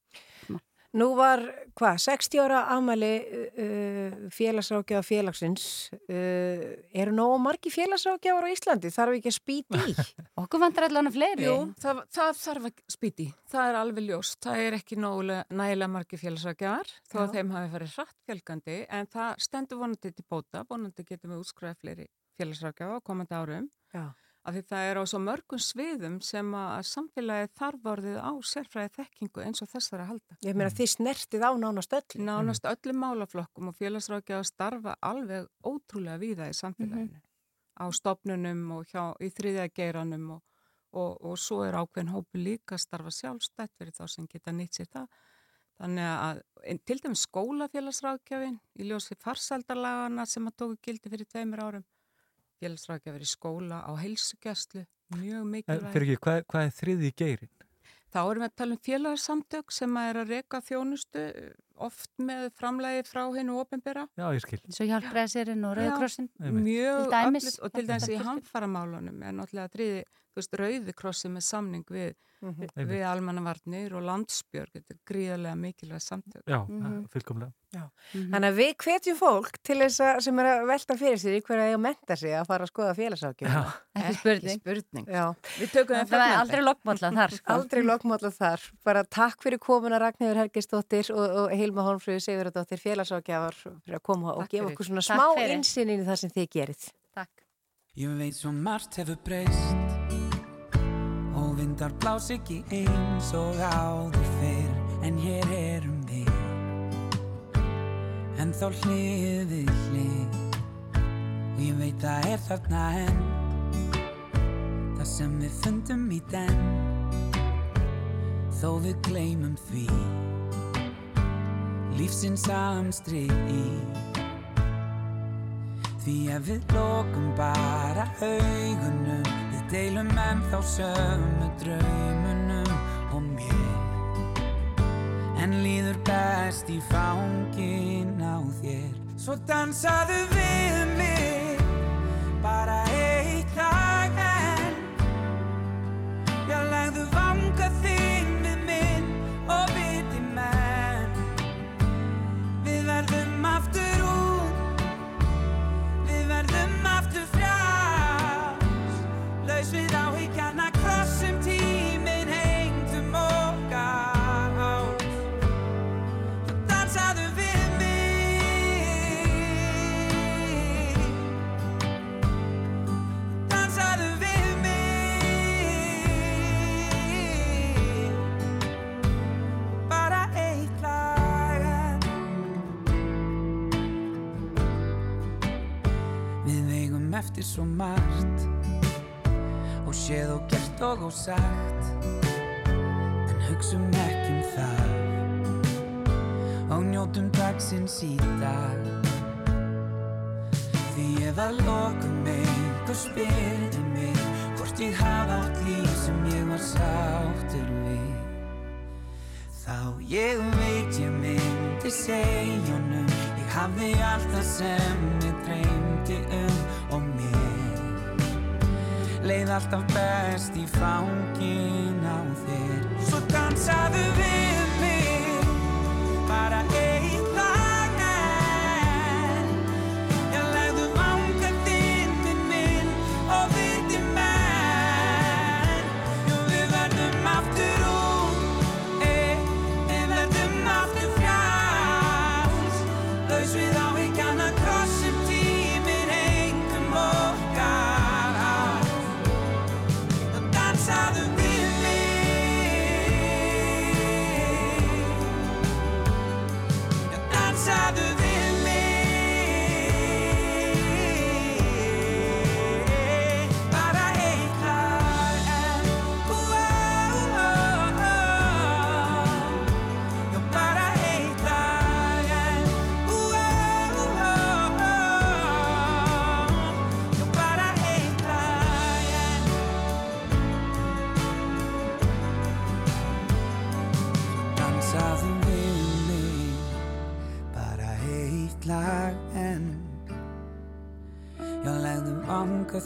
Nú var, hvað, 60 ára afmæli uh, félagsrákjaða félagsins. Uh, eru nógu margi félagsrákjaðar á Íslandi? Þarf ekki að spýti í? Okkur vantar allan að fleiri. Jú, það, það þarf að spýti í. Það er alveg ljóst. Það er ekki nægilega margi félagsrákjaðar þó að þeim hafi farið hratt fjölgandi en það stendur vonandi til bóta. Vonandi getum við útskræðið fleiri félagsrákjaða á komandi árum. Já af því það er á svo mörgum sviðum sem að samfélagi þarf á sérfræði þekkingu eins og þessar að halda. Ég meina því snertið á nánast öllum. Nánast öllum málaflokkum og félagsrákja að starfa alveg ótrúlega víða í samfélaginu. Mm -hmm. Á stopnunum og hjá, í þriðjageiranum og, og, og svo er ákveðin hópu líka að starfa sjálfstætt fyrir þá sem geta nýtt sér það. Þannig að til dæmis skólafélagsrákjafin í ljósi farsaldarlagana sem að tóku gildi fyrir tveimur árum félagsrækja verið í skóla á heilsugjastlu, mjög mikilvæg. Fyrir ekki, hvað, hvað er þriði geirin? Þá erum við að tala um félagsamtök sem er að reyka þjónustu oft með framlægi frá hennu ofinbera. Já, ég skil. Svo hjálpræðsirinn og rauðkrossin. Mjög öflist og til dæmis í hamfaramálunum er náttúrulega þriði, þú veist, rauðikrossi með samning við mm -hmm. við almannavarnir og landsbjörg þetta er gríðarlega mikilvæg samtök Já, mm -hmm. fullkomlega Já. Mm -hmm. Þannig að við hvetjum fólk til þess að sem er að velta fyrir sig hverja að menta sig að fara að skoða félagsákjum Ekki spurning, spurning. Við tökum það fyrir aldrei lokkmála þar sko. Aldrei lokkmála þar bara takk fyrir komuna Ragnhjóður Helgistóttir og, og Hilma Holmfröðu Sigurðardóttir félagsákjafar fyrir að koma takk og gefa okkur svona takk smá insinn í það sem þið gerir Takk. Ég veit svo margt hefur breyst Vindar blás ekki eins og áður fyrr En hér erum við. En þá hlið við hlið Og ég veit að er þarna enn. Það sem við fundum í den Þó við gleymum því Lífsins amstri Því ef við lokum bara augunum Við deilum ennþá sömu draumunum og mér. En líður best í fangin á þér. Svo dansaðu við mig Bara eitt lag enn. Já, legðu vanga þinn Við áhyggjana krossum tíminn hengtum okkar háls Já, dansaðu við mig Dansaðu við mig Bara eitt lag Við eigum eftir svo margt. Og séð og gert og ósagt En hugsum ekki um það. Og njótum dagsins í dag. Því ef að lokum einhver spyrði mig Hvort ég hafa átt líf sem ég var sáttur við Þá ég veit ég myndi segja honum Ég hafði allt það sem ég dreymdi um og mér Leið alltaf best í fangin á þér. Svo dansaðu við mig Bara eitt lag Þá dansaðu við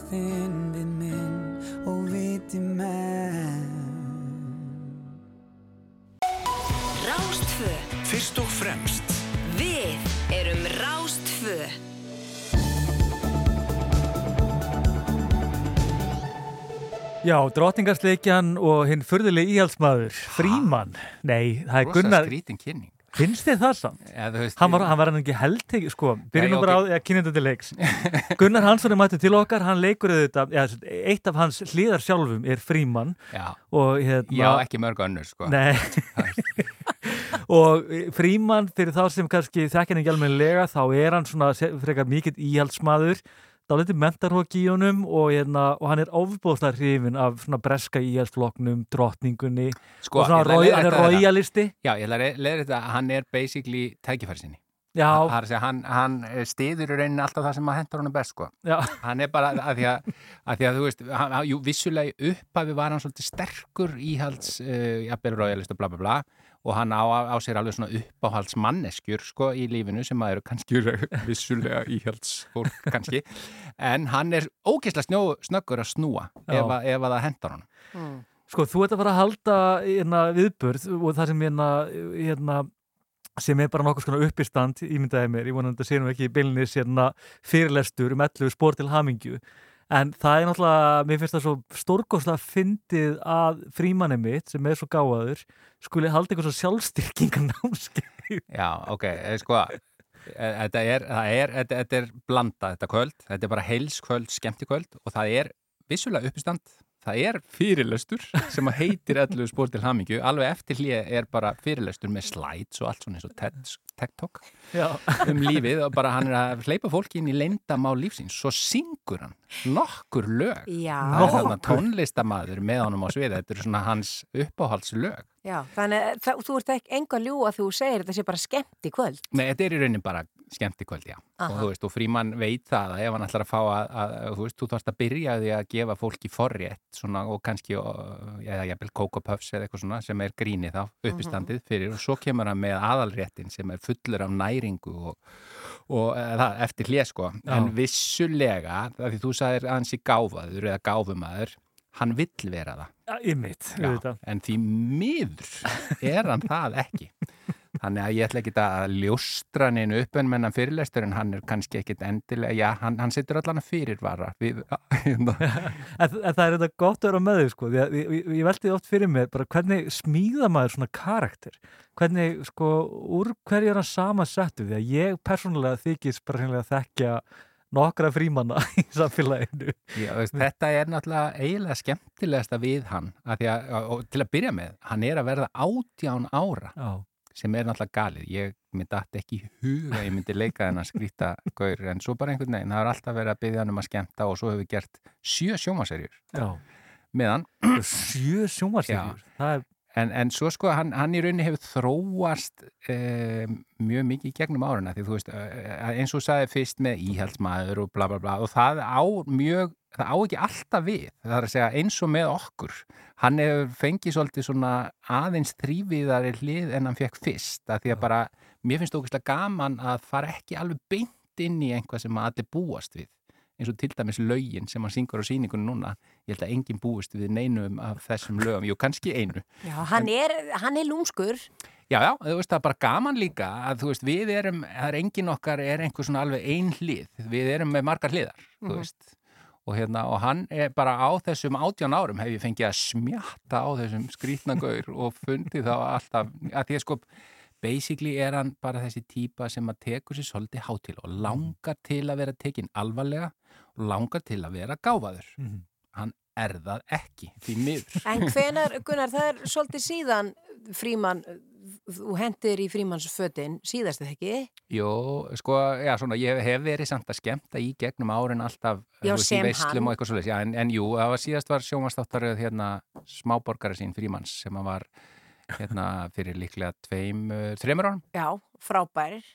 þinn við minn og viti menn Rástfö. Fyrst og fremst Við erum Rástfö. Já, drottingarsleikjan og hinn furðulegi íhaldsmaður, Fríman. Nei, það er Rosa Gunnar. skrítin kynning. Finnst þið það samt? Ja, veist, hann, var, hann ekki heldtegi, sko, byrjum nú bara á kynna þetta til leiks. Gunnar Hansson er mættu til okkar, hann leikur auðvitað, já, eitt af hans hlýðar sjálfum er Fríman. Já. Og hérna... Já, ekki mörg önnur, sko. Og Fríman, fyrir þá sem kannski þekkjan ekki almennilega, þá er hann svona frekar mikill íhaldsmaður, dálítið mentarhóki í honum og, hérna, og hann er ofbóðslega hrifin af svona breska íhaldsflokknum, drottningunni Sko, og svona roi, hann er royalisti. Já, ég ætla að leiða þetta að hann er basically tækifæri sinni. Segja, hann, hann stiður í rauninni alltaf það sem að hendur honum best, sko. Já. Hann er bara, að því að, að, því að þú veist, hann, hann- jú, vissulega í upphafi var hann svolítið sterkur íhalds, uh, jafnvel royalist og bla bla bla og hann á, á sér alveg svona uppáhalds manneskjur, sko, í lífinu sem að eru kannski vissulega íhalds fólk, kannski, en hann er ógeðslega snjó, snöggur að snúa ef, að- ef að það hendur honum. Sko, þú ert að fara að halda hérna, viðburð og það sem hérna, hérna sem er bara nokkuð skona uppistand ímyndaði mér, ég vonandi að sé nú ekki beilinnis hérna, fyrirlestur um 11 spór til hamingju en það er náttúrulega, mér finnst það svo stórgóðslega fyndið að frímanni mitt sem er svo gáðaður skuli halda eitthvað svo sjálfstyrkingar námskeið. Já, ok, eh, sko e- þetta er, er, þetta er blanda þetta kvöld, þetta er bara heilskvöld skemmtikvöld og það er vissulega uppistand það er fyrirlestur sem að heitir 11 spór til hamingju alveg eftir hlið er bara fyrirlestur með slides og allt svona eins og Já. um lífið og bara hann er að hleypa fólki inn í leyndamál lífsins, svo syngur hann nokkur lög Já. það er þarna Nokkur. tónlistamaður með honum á sviði, þetta eru svona hans uppáhaldslög Já, þannig að þú ert ekki enga ljúa að þú segir þetta sé bara skemmt í kvöld. Nei, þetta er í raunin bara skemmtikvöld, já. Aha. Og þú veist, og frímann veit það að ef hann ætlar að fá að, að þú veist, þú þarfst að byrja því að gefa fólki forrétt, svona, og kannski, eða jafnvel kókopöfs eða eitthvað svona, sem er gríni þá, uppistandið fyrir, og svo kemur hann með aðalréttin sem er fullur af næringu og, og eða, það, eftir hlið, sko. En vissulega, það því þú sagðir aðeins í gáfaður eða gáfumæður, hann vill vera það. Já, ymmit, Já, auðvitað. en því miður er hann það ekki þannig að ég ætla ekki að ljóstra hann upp en menn fyrirlestur en hann er kannski ekkit endilega, já, hann, hann setur allan að fyrirvara. Við, hérna. En, en það er þetta gott að vera með þau sko, ég, ég, ég veldi oft fyrir mér bara hvernig smíða maður svona karakter? Hvernig, sko, úr hverju er hann samansettu, því að ég persónulega þykist bara hreinlega að þekkja nokkra frímanna í samfélaginu. Já, veist, þetta er náttúrulega eiginlega skemmtilegasta við hann að að, og til að byrja með, hann er að verða átján ára. Já. Sem er náttúrulega galið, ég myndi alltaf ekki í huga, ég myndi leika þennan skrýta gaur, en svo bara einhvern veginn, það er alltaf verið að byggja hann um að skemmta og svo hefur við gert sjö sjómaserjur Já. með hann sjö sjómaserjur, er En, en svo sko, hann, hann í rauninni hefur þróast eh, mjög mikið í gegnum áruna því þú veist, eh, eins og sagði fyrst með íhaldsmaður og bla bla bla og það á mjög, það á ekki alltaf við það er að segja eins og með okkur. Hann hefur fengið svolítið svona aðeins þrýviðari hlið en hann fekk fyrst, að því að bara mér finnst ógeðslega gaman að fara ekki alveg beint inn í einhvað sem allir búast við eins og til dæmis lögin sem hann syngur á síningunum núna. Ég held að enginn búist við neinum af þessum lögum, jú kannski einu. Já, hann er, hann er lúmskur. Já, já, þú veist, það er bara gaman líka að þú veist, við erum, það er engin okkar er einhver svona alveg ein hlið, við erum með margar hliðar, þú Mhm. veist og hérna, og hann er bara á þessum átján árum hef ég fengið að smjatta á þessum skrítnagaur og fundið þá alltaf, að því að sko basically er hann bara þessi típa sem að tekur sér svolítið hátil og langar til að vera tekinn alvarlega og langar til að vera gáfaður Mhm. hann er það ekki, því miður En hvenar, Gunnar, það er svolítið síðan frímann, þú hendir í frímanns fötin, síðast eða ekki? Jó, sko, já, svona, ég hef verið samt að skemmta í gegnum árin alltaf, Já, veist, í veislum hann. og eitthvað svolítið, já, en, en jú, það var síðast var sjómanstáttaröð hérna smáborgara sín frímanns sem að var hérna fyrir líklega tveim, þreymur árum, Já, frábærir.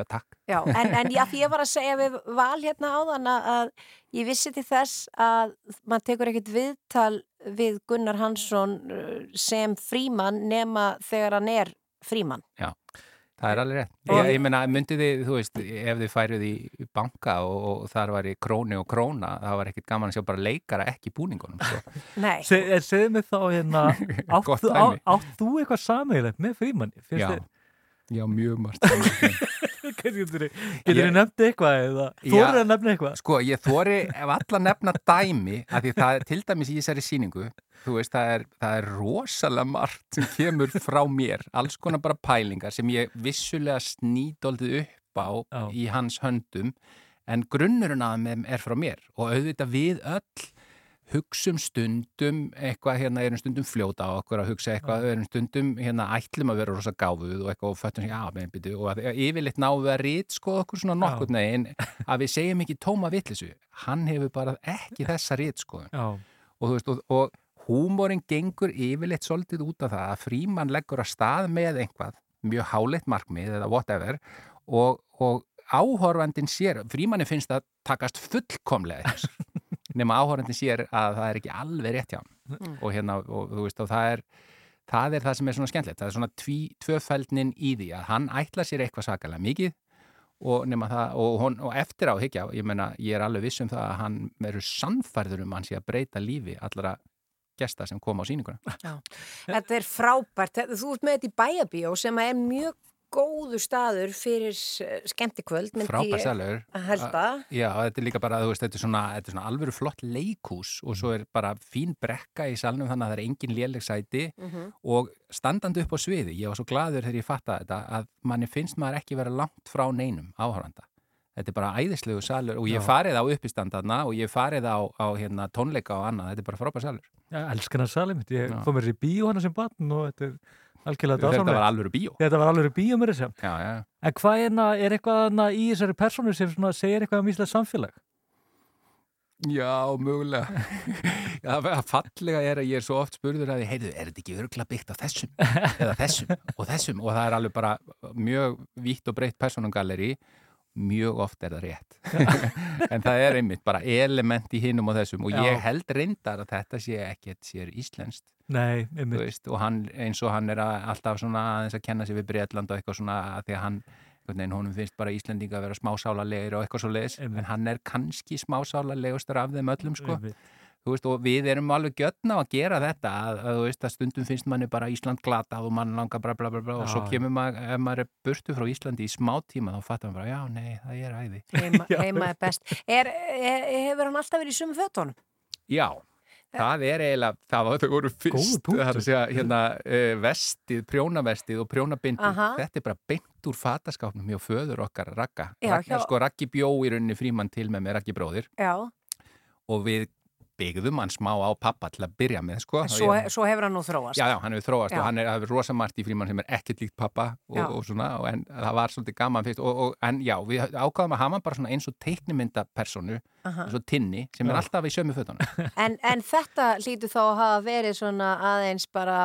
Já, takk. Já, en, en já, því ég var að segja við val hérna áðan að- að ég vissi til þess að maður tekur ekkert viðtal við Gunnar Hansson uh, sem frímann nema þegar hann er frímann. Já, það er alveg rétt. Ég, ég meina, myndið þið, þú veist, ef þið færið í banka og, og þar var í króni og króna, það var ekkit gaman að sjá bara leikara ekki búningunum, sko. Nei. Se, en segðu mig þá hérna átt, þú- eitthvað sameiginlegt með frímanni? Finnst Já, þér- já, mjög margt. Getur Ég- nefnt eitthvað eða Já. eru að nefna eitthvað? Sko, ég þóri ef alla nefna dæmi að því það er til dæmis í þessari síningu þú veist, það er, það er rosalega margt sem kemur frá mér alls konar bara pælingar sem ég vissulega snýdoldið upp á í hans höndum en grunnurinn að þeim er frá mér og auðvitað við öll hugsum stundum eitthvað hérna, erum stundum fljóta á okkur að hugsa eitthvað, erum stundum hérna ætlum að vera rosa gáfuð og eitthvað og föttum sér, já, með byrju, og yfirleitt við að rít sko okkur svona nokkur neginn að við segjum ekki tóma vittlisu hann hefur bara ekki þessa rít sko og þú veist, og, og húmórin gengur yfirleitt svolítið út af það að frímann leggur að stað með einhvað mjög háleitt markmið eða whatever og, og áhorfandin sér, frímanni finnst að takast fullkomlega nema áhorfandin sér að það er ekki alveg rétt hjá hann Mm. og hérna, og þú veist, og það er það er það sem er svona skemmtilegt, það er svona tví, tvöfældnin í því að hann ætla sér eitthvað sakalega mikið og, nema það, og, hon, og eftir á higgja, ég meina, ég er alveg viss um það að hann verður sannfærður um að hann sé að breyta lífi allara gesta sem koma á sýninguna. Já. Þetta er frábært. Þú ert með þetta í bæjabíó sem er mjög góðu staður fyrir eh, skemmtikvöld. Frábær. Halda. Já, þetta er líka bara, þú veist, þetta er svona, þetta er svona alvöru flott leikús og svo er bara fín brekka í salnum þannig að það er engin léleg sæti Mhm. og standandi upp á sviði, ég var svo gladur þegar ég fattaði þetta að manni finnst maður ekki vera langt frá neinum áhöranda. Þetta er bara æðislegu salur og ég farið á uppistandarna og ég farið á, á hérna, tónleika og annað, þetta er bara frábær salur. Elskan að salim, ég fór mér í bíó hana sem barn og þetta er algjörlega Þetta var alvöru bíó. Þetta var alvöru bíó mér þess að. En hvað er, hana, er eitthvað hana í þessari persónu sem segir eitthvað um Íslands samfélag? Já, mögulega. Það fallega er að ég er svo oft spurður að ég, heyrðu, er þetta ekki örgla byggt á þessum eða þessum og þessum og það er alveg bara mjög vítt og breytt personungalleri mjög oft er það rétt. En það er einmitt bara element í hinnum og þessum og Já. ég held reyndar að þetta sé ekkert sér íslenskt. Nei, veist, og hann, eins og hann er að, alltaf svona aðeins að kenna sig við Breitland og eitthvað svona að því að hann veginn, honum finnst bara Íslendinga að vera smásálarlegir og eitthvað svo leiðis, en hann er kannski smásálarlegustur af þeim öllum sko. Einmitt. Þú veist, og við erum alveg gjötna á að gera þetta að, að þú veist, að stundum finnst manni bara Ísland glatað og mann langar bla bla bla, bla og Já, svo já. kemur maður, ef maður er burtu frá Íslandi í smá tíma þá fattar maður bara, já, nei, það er æði Heima, heima er best. Er, er, hefur hann alltaf verið í sumu fötunum? Já, það er eiginlega, það var, þau voru fyrst, það er að segja, hérna, uh, vestið, prjónavestið og prjónabindið, þetta er bara beint úr fataskápnum hjá föður okkar Ragga. Já, Ragga, hjá- sko, Raggi bjó í rauninni frímann til með með Raggi bróðir Já. og við byggðum hann smá á pappa til að byrja með, sko. En svo, svo hefur hann nú þróast. Já, já, hann hefur þróast Já. og hann er, hefur rosa margt í frímann sem er ekkert líkt pappa og, og svona, og, en það var svolítið gaman fyrst og, og, en já, við ákvaðum að hafa hann bara svona eins og teiknimyndapersonu, Aha. eins og tinni sem Já. er alltaf í sömu fötunum. En, en þetta hlýtur þá að hafa verið svona aðeins bara,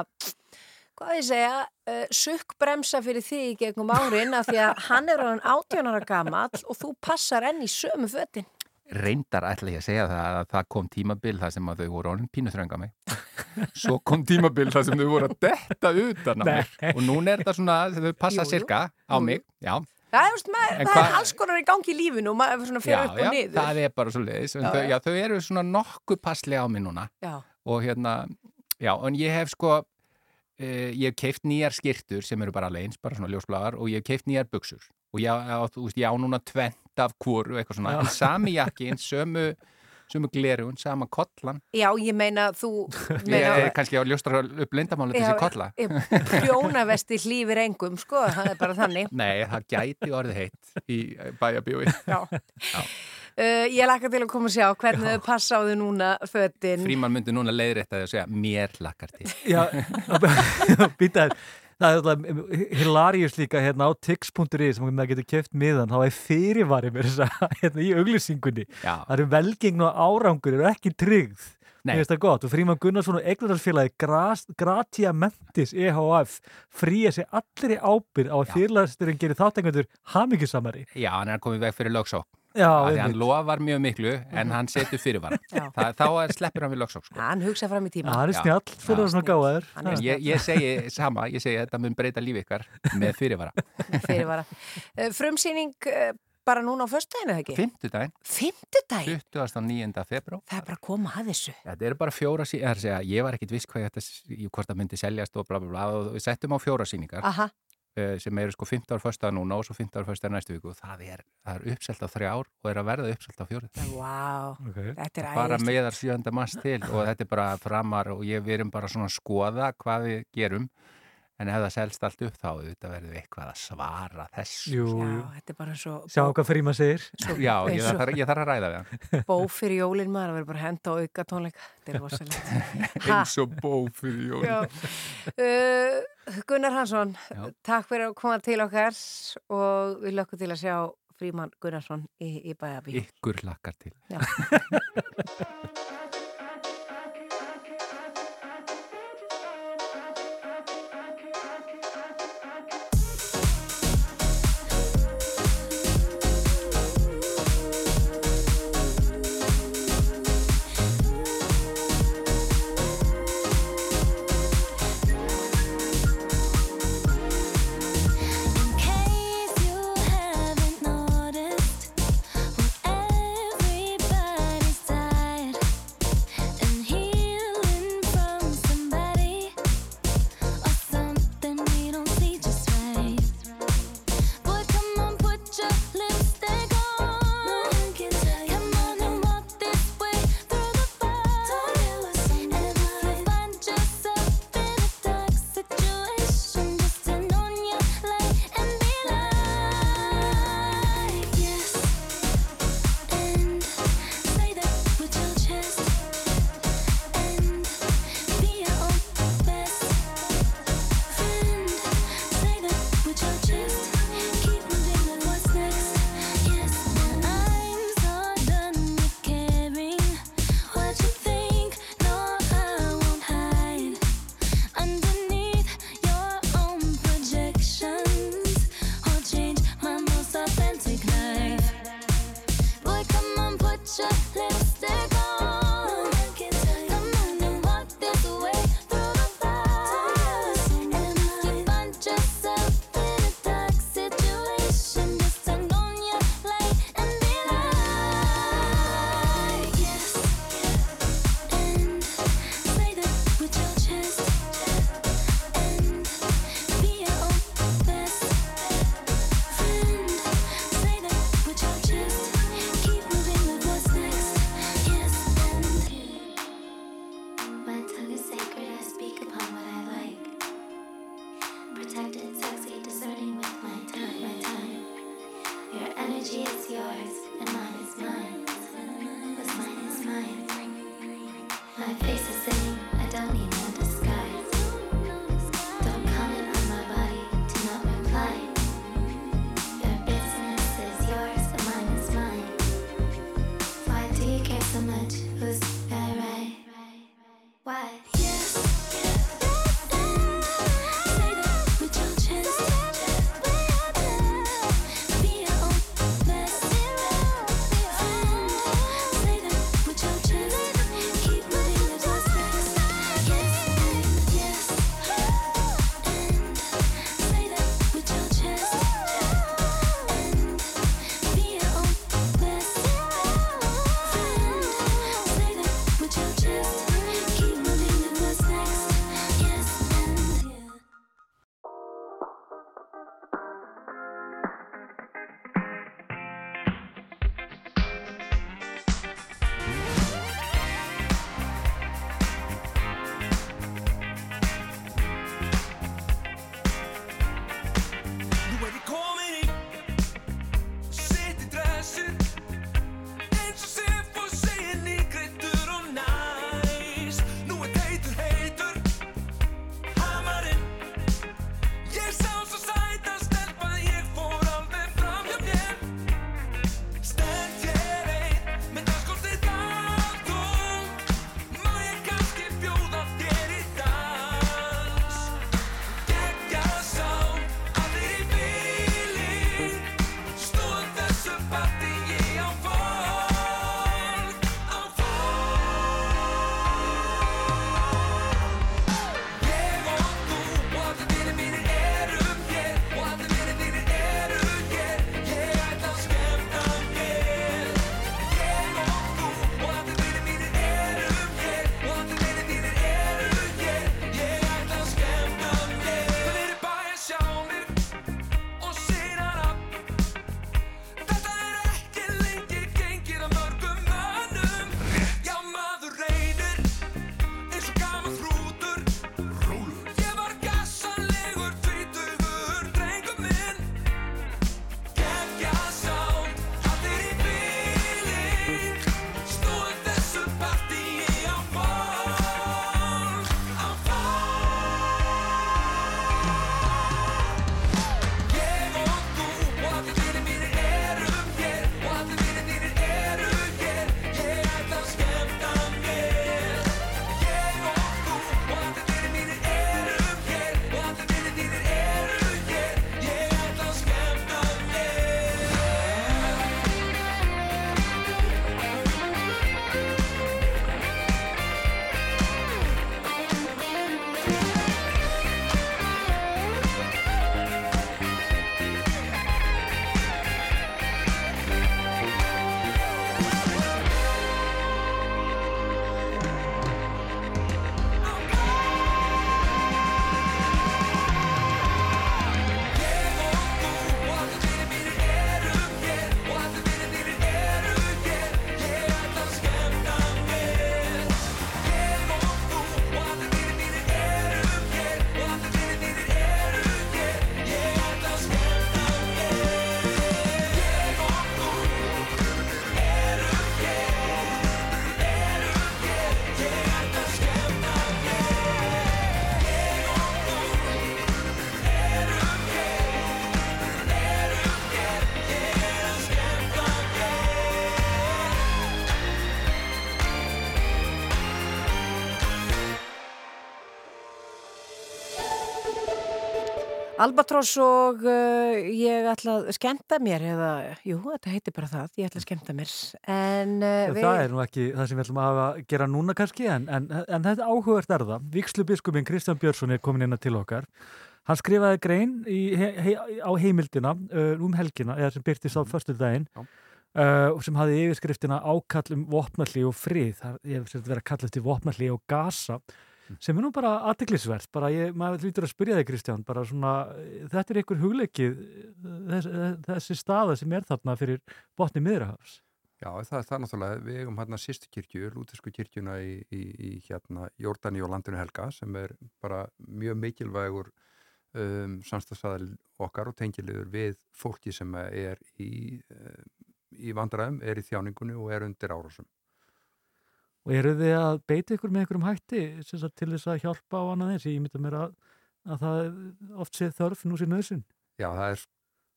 hvað ég segja, uh, sukkbremsa fyrir því í gegnum árin af því að hann er orðin 18 ára gamall og þú passar enn í sömu fötin. Reyndar ætla ég að segja það að það kom tímabil þar sem að þau voru orðin pínuþrönga mig. Svo kom tímabil þar sem þau voru að detta utan á mig og núna er það svona, þau passa sirka á mig, já, Það, er, er alls konar í gangi í lífinu og maður svona já, fyrir upp já og niður. það er bara svo leiðis Já, þau, já. já, þau eru svona nokkuð passlega á mig núna. Já. og hérna, já, en ég hef sko Uh, ég hef keift nýjar skirtur sem eru bara alveg eins, bara svona ljósblaðar og ég hef keift nýjar buksur og ég á núna tvent af hvoru eitthvað svona, Já. en sami jakkin, sömu, sömu glerun, sama kollan Já, ég meina þú Ég meina, er kannski að ljóstra upp lindamáli þessi kolla. Prjónavesti hlýfir engum, sko, það er bara þannig. Nei, það gæti orðið heitt í bæjabjói. Já. Uh, ég lakka til að koma að sjá hvernig þau passa á þau núna fötin. Fríman myndi núna leiðrétta þig og segja, mér lakkar til. Já, býtaði Það er hilarious líka hérna á tix.is sem maður getur keft miðan þá er fyrirvari með þess að hérna í auglýsingunni. Það eru velgengn og árangur eru ekki tryggð. Mér finnst það gott. Og Fríman Gunnarsson og eignarhalsfélagi Gratia Mentis EHF fríja sig allir í ábyrð á að fyrirlæsturinn gerir þáttengandur hamingjusamari. Já, hann er í veg fyrir lögsók. Já, Af því hann lofar mjög miklu en hann setur fyrirvara. Það, þá er sleppur hann við lögsók. Sko. Hann hugsa fram í tíma. hann er snjall, svo er það svona gáðaður er Ég, ég segi sama, ég segi þetta mun breyta lífi ykkar með fyrirvara. fyrirvara. Uh, frumsýning uh, bara núna á föstudaginu, eða ekki? Fymtudaginn, Fymtudaginn? 29. februar. Það er bara að koma að þessu. Þetta eru bara fjóra síningar, ég var ekkit viss hvað ég ætti að- í hvort það myndi seljast og bla bla bla og við settum á fjóra síningar Aha, eh, sem eru sko 15 ára föstudag núna og svo 15 ára föstudag næstu viku og það er, það er uppselt á þrjár og er að verða uppselt á fjóru. vá, þetta er Bara æðislegt. meðar 7. mars til og þetta er bara framar og ég, við erum bara svona að skoða hvað við gerum en ef það selst allt upp þá auðvitað verðum við eitthvað að svara þessu. Jú, Já, þetta er bara svo Sjá hvað Fríman segir Já, ég, og- þarf, ég þarf að ræða við hann. bó fyrir jólin maður að vera bara að henda á auka tónleika. Þetta er rosalegt. Eins og bó fyrir jól. Já. Uh, Gunnar Hansson, Já. takk fyrir að koma til okkar og við lökkum til að sjá Fríman Gunnarsson í, í Bæabí. Ykkur lakkar til. Albatross og uh, ég ætla að skemmta mér eða, jú, þetta heitir bara það, ég ætla að skemmta mér. En uh, Það er nú ekki það sem við ætlum að hafa að gera núna kannski en, en, en þetta áhugavert er það. Víkslu biskupin Kristján Björnsson er komin inn til okkar. Hann skrifaði grein í, he, he, á heimildina uh, um helgina, eða sem byrtist á förstu daginn uh, sem hafði yfirskriftina ákall um vopnalli og frið. Það er verið að kalla eftir vopnalli og gasa sem er nú bara aðdeglisvert bara ég, maður lítur að spyrja þig Kristján bara svona, þetta er einhver hugleikið þess, þessi staða sem er þarna fyrir botni miðrahafs Já, það er það náttúrulega, við eigum hérna sýstu kirkju, lútersku kirkjuna í, í, í hérna Jordani og landinu Helga sem er bara mjög mikilvægur um, samstagsæðal okkar og tengilegur við fólki sem er í, um, í vandræðum, er í þjáningunni og er undir árásum. Og eru þið að beita ykkur með ykkurum hætti sagt, til þess að hjálpa á annað eins? Ég mynda mér að, að það oft sé þörf nú sér nöðsinn. Já, það er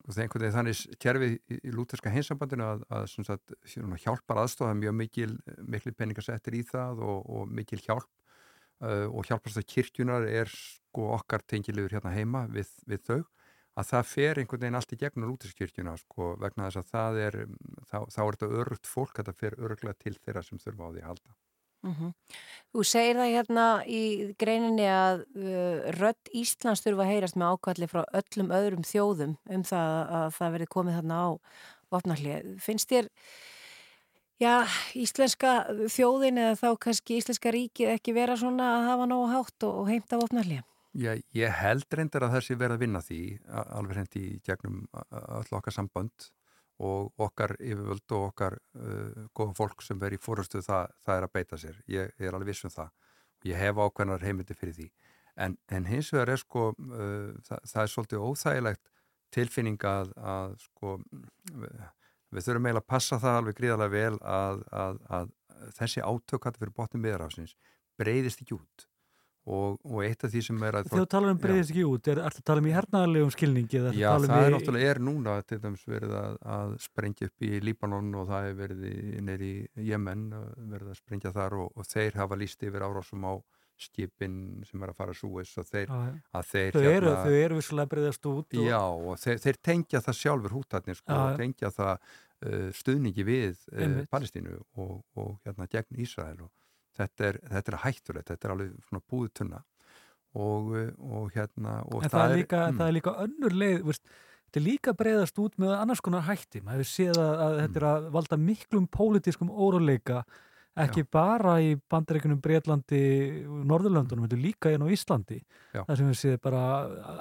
er einhvern veginn þannig kerfið í, í lúterska hinsambandinu að, að sagt, hjálpar aðstofa mjög mikil, mikil peningasettir í það og, og mikil hjálp uh, og hjálpast að kirkjunar er sko okkar tengilegur hérna heima við, við þau að það fer einhvern veginn allt í gegnum lúterskirkjuna sko vegna þess að það er þá, þá er þetta örugt fólk að það fer öruglega til þeirra sem þurfa á því að halda. Mm -hmm. Þú segir það hérna í greininni að uh, rödd Íslands þurfa að heyrast með ákalli frá öllum öðrum þjóðum um það að það verði komið þarna á vopnarlið. Finnst þér já, íslenska þjóðin eða þá kannski íslenska ríkið ekki vera svona að hafa nógu hátt og, og heimta vopnarlið? Já, ég held reyndar að þessi verða að vinna því alveg hindi í gegnum öll okkar sambönd og okkar yfirvöld og okkar uh, góða fólk sem verður í fórustu það, það er að beita sér. Ég, ég er alveg viss um það ég hef ákveðnar heimindi fyrir því. En, en hins vegar er sko, uh, það, það er svolítið óþægilegt tilfinning að, að sko, við, þurfum eiginlega að passa það alveg gríðarlega vel að, að, að þessi átökkat fyrir botnum miðrafsins breyðist ekki út Og, og eitt af því sem er að... Þegar þú talar um breyðist ekki út, er alltaf að tala um í hernaðarlegum skilningi? Já, um það er í... náttúrulega er núna til dæmis verið að, að sprengja upp í Líbanon og það er verið neyri í Jemen, verið að sprengja þar og, og þeir hafa líst yfir árásum á skipin sem er að fara súis og þeir, Já, að þeir... Þau eru, hérna, eru visslega breyðast út. Og... Já, og þeir, þeir tengja það sjálfur húttarnir, sko, Já, tengja það uh, stuðningi við uh, Palestínu og, og hérna gegn Ísrael og þetta er, þetta er hættulegt, þetta er alveg svona búið tunna og, og hérna og það, það, er líka, mm. það er líka önnur leið veist, þetta er líka breyðast út með annars konar hætti maður hefur séð að, að mm. þetta er að valda miklum pólitískum óróleika ekki Já. bara í bandaríkunum Breitlandi, Norðurlöndunum þetta er líka einn á Íslandi Já. það sem við séð bara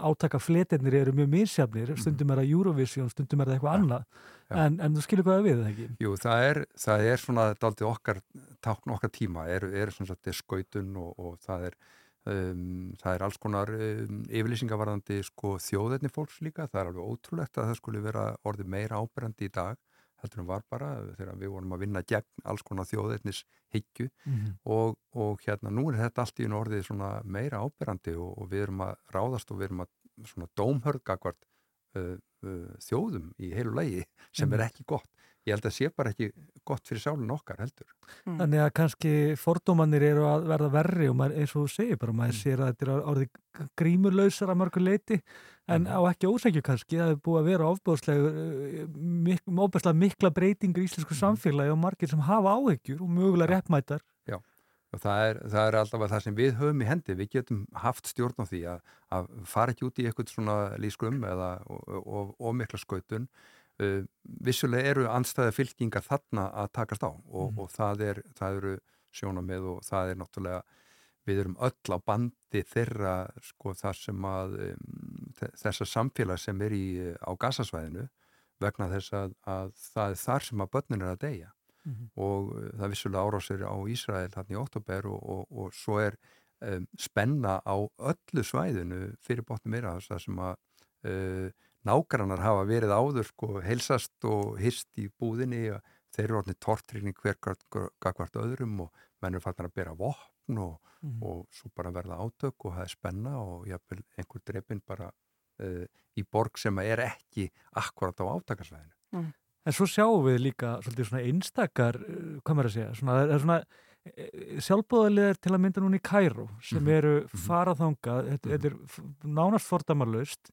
átaka fletirnir eru mjög mísjafnir, mm. stundum er það Eurovision stundum er það eitthvað annað en, en þú skilur hvað við, það ekki? Jú, það er, það er svona daldið okkar tákn okkar tíma, er, er svona skautun og, og það er Um, það er alls konar um, yfirlýsingavarðandi sko, þjóðetni fólks líka, það er alveg ótrúlegt að það skulle vera orðið meira áberandi í dag heldur en var bara þegar við vorum að vinna gegn alls konar þjóðetnis higgju mm -hmm. og, og hérna nú er þetta allt í einu orðið meira áberandi og, og við erum að ráðast og við erum að dómhörgakvart uh, uh, þjóðum í heilu lægi sem mm -hmm. er ekki gott ég held að sé bara ekki gott fyrir sálun okkar heldur. Mm. Þannig að kannski fordómanir eru að verða verri og maður, eins og þú segir bara, maður mm. sér að þetta er orðið grímurlausar að mörgu leiti en mm. á ekki ósækju kannski, það hefur búið að vera ofbúðslega eh, mik mikla breytingur í íslensku mm. samfélagi og margir sem hafa áhegjur og mögulega réttmætar. Já, og það er, það er alltaf það sem við höfum í hendi, við getum haft stjórn á því að, að fara ekki út í eitthvað svona lískum eða ómikla skautun Uh, vissulega eru anstæða fylkingar þarna að takast á og, mm. og það, er, það eru sjónamið og það er náttúrulega við erum öll á bandi þeirra sko þar sem að um, þessa samfélag sem er í á gasasvæðinu vegna þess að, að það er þar sem að börnin er að deyja mm -hmm. og uh, það vissulega árásir á Ísrael hann í oktober og, og, og svo er um, spenna á öllu svæðinu fyrir botnum meira þess að sem að uh, nágrannar hafa verið áður sko heilsast og hyrst í búðinni og þeir eru orðinni tortrýning hver hvert öðrum og mennur fattar að bera vopn og, mm. og svo bara verða átök og það er spenna og jáfnvel einhver drefin bara uh, í borg sem er ekki akkurat á átakarsvæðinu. Mm. En svo sjáum við líka svolítið svona einstakar, eh, hvað maður að segja, svona, það er svona eh, sjálfbóðarlegar til að mynda núna í Kæró sem mm. eru faraþangað, þetta, þetta er nánast fordamarlaust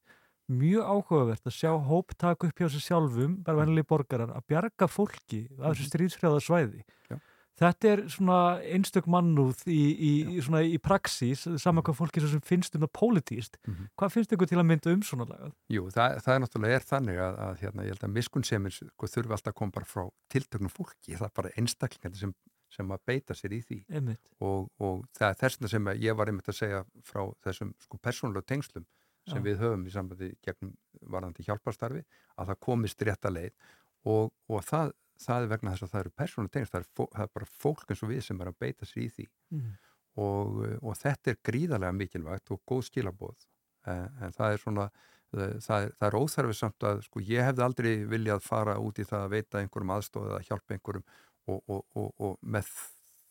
mjög áhugavert að sjá hóp taka upp hjá sér sjálfum, bara vennileg borgarar að bjarga fólki af þessu mhm. stríðsfrjáða svæði Já. Þetta er svona einstök mannúð í, í, í, í praxís, saman hvað fólki sem finnst um það pólitíst, mm -hmm. hvað finnst ykkur til að mynda um svona lagað? Jú, það, það er náttúrulega er þannig að, að hérna, ég held að miskunnsemir sko, þurfi alltaf að koma bara frá tiltöknum fólki, það er bara einstaklingar sem sem að beita sér í því og, og það er þess sem ég var einmitt að segja frá þessum sko persónulega tengslum sem Já. við höfum í sambandi gegnum varðandi hjálparstarfi að það komist rétt að leið og, og það, það er vegna þess að það eru persónu tengst, það, það er bara fólk eins og við sem er að beita sér í því. Mm. og, og þetta er gríðarlega mikilvægt og góð skilabóð en, en það er svona það, það er, er óþarfið samt að sko ég hefði aldrei viljað fara út í það að veita einhverjum aðstofið að hjálpa einhverjum og, og, og, og með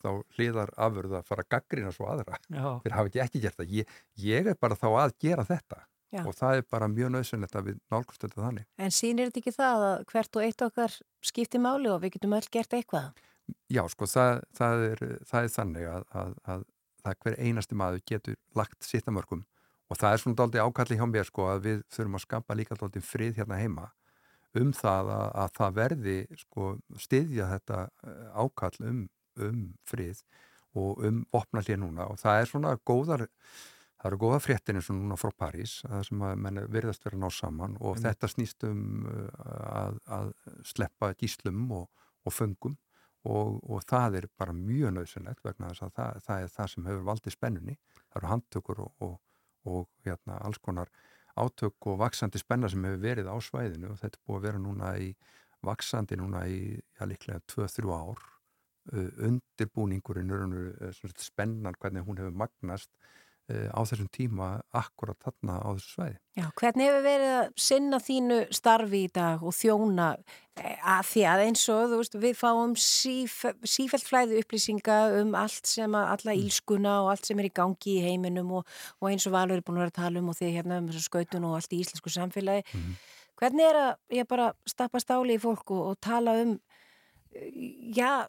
þá hliðar afurða að fara að gaggrina svo aðra. Fyrir hafa ekki ekki gert það. Ég, ég er bara þá að gera þetta Já. og það er bara mjög nöðsynlegt að við nálgumst þetta þannig En sýnir þetta ekki það að hvert og eitt okkar skipti máli og við getum öll gert eitthvað? Já, sko, það, það, er, það er þannig að, að, að, að hver einasti maður getur lagt sitt að mörgum og það er svona dálítið ákalli hjá mér sko að við þurfum að skapa líka dálítið frið hérna heima um það að, að það verði sko styðja þetta eh, ákall um, um frið og um vopnallið núna og það er svona góðar það eru góða fréttinni svona núna frá París það sem að menn virðast vera að ná saman og Mm. þetta snýst um uh, að, að sleppa gíslum og, og föngum og, og það er bara mjög nöðsynlegt vegna þess að það, það er það sem hefur valdið spennunni það eru handtökur og, og, og hérna, alls konar átök og vaksandi spenna sem hefur verið á svæðinu og þetta er búið að vera núna í vaksandi núna í já, líklega 2-3 ár uh, undirbúningurinn uh, spennan hvernig hún hefur magnast á þessum tíma akkurat þarna á þessu svæði. Já, hvernig hefur verið að sinna þínu starfi í dag og þjóna eh, að því að eins og þú veist, við fáum síf, sífælt flæði upplýsinga um allt sem að alla ílskuna og allt sem er í gangi í heiminum og, og eins og Valur er búin að vera að tala um og því hérna um skautun og allt í íslensku samfélagi. Hvernig er að ég bara stappa stáli í fólk og, og tala um eh, Já,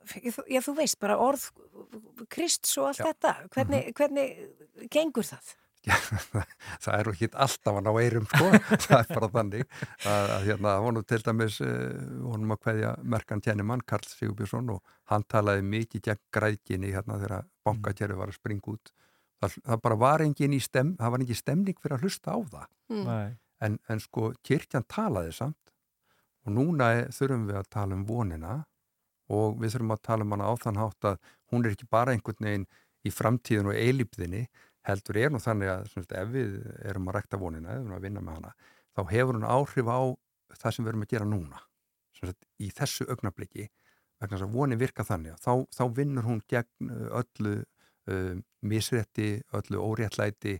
já, þú veist, bara orð Krists og allt Já. þetta. Hvernig, hvernig gengur það? það er ekki alltaf að ná eirum sko, það er bara þannig að, að hérna, honum til dæmis uh, honum að hverja merkan tjenni mann Karl Sigurbjörnsson og hann talaði mikið gegn græðginni hérna þegar bankakerfi var að springa út það, það bara var engin í stem það var engin stemning fyrir að hlusta á það Mm. Nei. en, en sko kirkjan talaði samt og núna er, þurfum við að tala um vonina og við þurfum að tala um hana á þann hátt að hún er ekki bara einhvern veginn í framtíðin og eilífðinni heldur er nú þannig að svona, ef við erum að rækta vonina, ef við erum að vinna með hana þá hefur hún áhrif á það sem við erum að gera núna. Svona, í þessu augnabliki vegna þess að vonin virka þannig þá, þá vinnur hún gegn uh, öllu uh, misrétti, öllu óréttlæti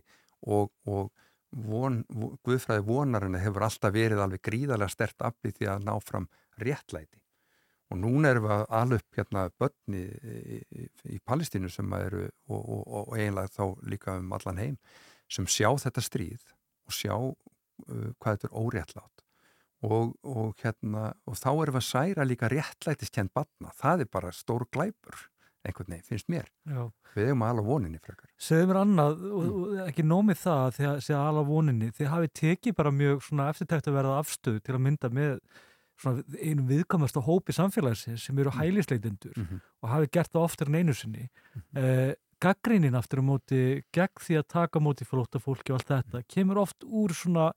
og, og von, Guðfræði vonarinn hefur alltaf verið alveg gríðarlega stert aflið því að ná fram réttlæti og núna erum við að upp hérna börni í, í, í Palestínu sem eru og, og, og eiginlega þá líka um allan heim sem sjá þetta stríð og sjá uh, hvað þetta er óréttlátt. Og, og hérna og þá erum við að særa líka réttlætiskend batna, það er bara stór glæpur einhvern veginn, finnst mér. Já. við hefum ala voninni frekar. Segðu mér annað, og, og ekki nómið það að sé ala voninni, þið hafið tekið bara mjög svona eftirtækt að verða afstöð til að mynda með einum viðkamast hópi samfélagsins sem eru hælisleitindur Mhm. og hafið gert það oftar en einu sinni uh, gaggrínin aftur á móti gegn því að taka á móti flóta fólki og allt þetta, kemur oft úr svona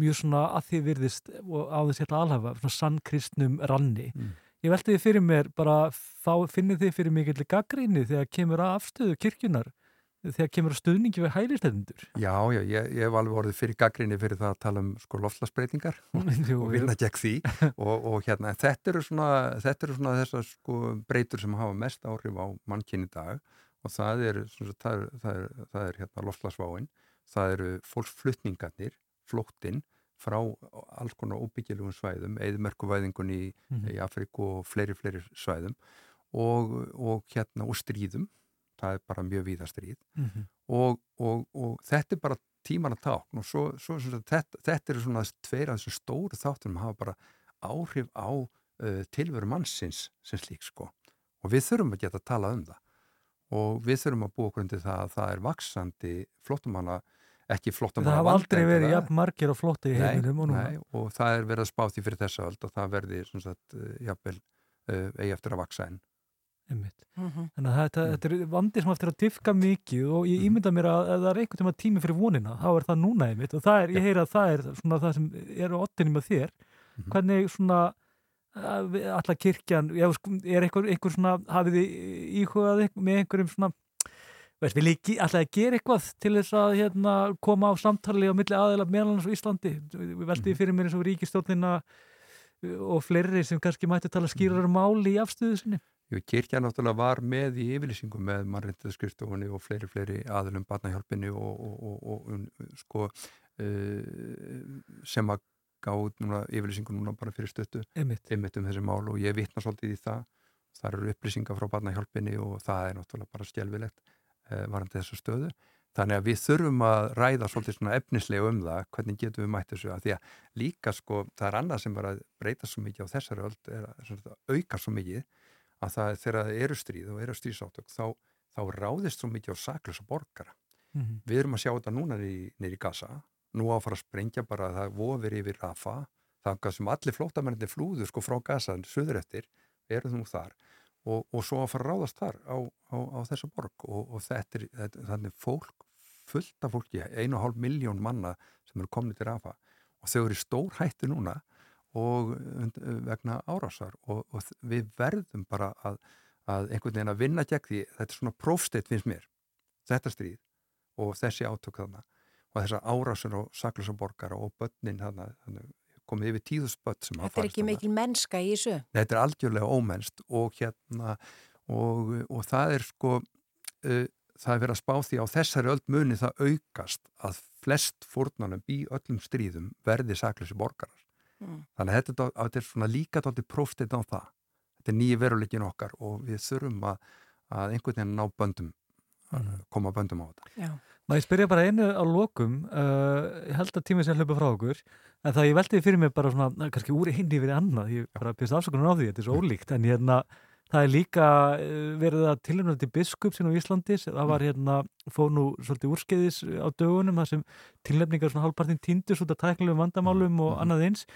mjög svona að því virðist og á þess að alhafa, svona sannkristnum ranni. Mm. Ég velti því fyrir mér bara, þá finnir þið fyrir mikill gaggríni þegar kemur að afstöðu kirkjunar þegar kemur að stuðningi við hælistendur Já, já, ég, ég hef alveg orðið fyrir gaggrinni fyrir það að tala um sko loftlagsbreytingar og, vinna gegn því. Og, og hérna, þetta eru svona, þetta eru svona þessar sko breytur sem hafa mest áhrif á mannkinn í dag. Og það er, svona, það er, það er, það er hérna loftlagsváin, það eru fólksflutningarnir, flóttinn frá alls konar óbyggilugum svæðum, eðmerkuvæðingun í, Mhm. í Afríku og fleiri, fleiri svæðum. Og, og hérna, og stríðum það er bara mjög víða stríð. Mhm. og, og, og þetta er bara tíman að tákn og svo, svo, svo, þetta, þetta eru svona tveir af þessu stóru þáttum sem hafa bara áhrif á uh, tilveru mannsins sem slík sko. Og við þurfum að geta að tala um það. Og við þurfum að búa okkur undir það að það er vaksandi flottumanna ekki flottumanna Það hafa aldrei verið jafn margir á flotti í heiminum og nei, og það er verið að spá því fyrir þessa öld og það verði uh, jafnvel uh, eigi eftir að vaksa enn Einmitt. Mhm. Þannig að þetta, þetta er vandi sem eftir að diffka mikið og ég ímynda mér að ef það er einhvern tíma tími fyrir vonina, þá er það núna einmitt og það er, ég heyra að það er svona það sem er á ottinni með þér. Hvernig svona alla kirkjan, sko, er einhver, einhver svona, hafið þið íhugað með einhverjum svona veist, vil ég alltaf að gera eitthvað til þess að hérna, koma á samtali á milli aðeila meðalans á Íslandi? Við veldi fyrir mér eins og ríkistjórnina og fleiri sem kannski mætti tala skýrar máli í afstöðu sinni Jú, kirkja náttúrulega var með í yfirlýsingu með mannreyndaðskrifstofunni og fleiri, fleiri aðlum barnahjálpinni og, og, og, og um, sko, uh, sem að gáð núna yfirlýsingu núna bara fyrir stöttu Einmitt. um þessi mál og ég vitna svolítið í það það eru upplýsingar frá barnahjálpinni og það er náttúrulega bara stjelvilegt uh, varandi þessu stöðu þannig að við þurfum að ræða svolítið svona efnislega um það hvernig getum við mætt þessu að því að líka sko það er annað sem var að breyta svo mikið á þessari öld er að auka svo mikið að það þegar það eru stríð og eru stríðsátök þá, þá ráðist svo mikið á saklösa borgara. Mhm. við erum að sjá þetta núna nýri í Gaza. Nú á að sprengja bara að það vofir yfir Rafa, það sem allir flótamennir flúður sko frá Gaza söður eftir, eru nú þar. Og, og svo að fara að ráðast þar á, á, á þessa borg. Og, og þetta er þetta, þannig fólk, fullt af fólki einu og hálf miljón manna sem eru komnið til Rafa og þau eru í stór hættu núna og vegna árásar og, og við verðum bara að, að einhvern veginn að vinna gegn því þetta er svona prófsteitt finnst mér þetta stríð og þessi átök þarna og þessar árásur og saklusa borgara og börnin þarna, þannig komið yfir tíðus börn sem hafa Þetta er farist ekki þarna. mikil mennska í þessu. Þetta er algjörlega ómennst og hérna og, og það er sko uh, það er verið að spá því á þessari öll muni það aukast að flest fórnanum í öllum stríðum verði saklusi borgarar. Mm. Þannig að þetta, að þetta er svona líka dálítið prófstinn á það. Þetta er nýji veruleikin okkar og við þurfum að, að einhvern veginn ná böndum, Mhm. koma böndum á þetta. Já. Má ég spyrja bara einu á lokum, uh, ég held að tímið sé að hlaupa frá okkur, en það ég veldi fyrir mig bara svona, na, kannski úr hindi yfir annað, ég bara byrst afsökunar á því, þetta er svo ólíkt, en hérna, það er líka uh, verið að tilhörna til biskupsinn á Íslandi, það var hérna, fóð nú svolítið úrskeiðis á dögunum, það sem tilnefningar svona hálfpartin týndus út af tæknilegum vandamálum og annað eins,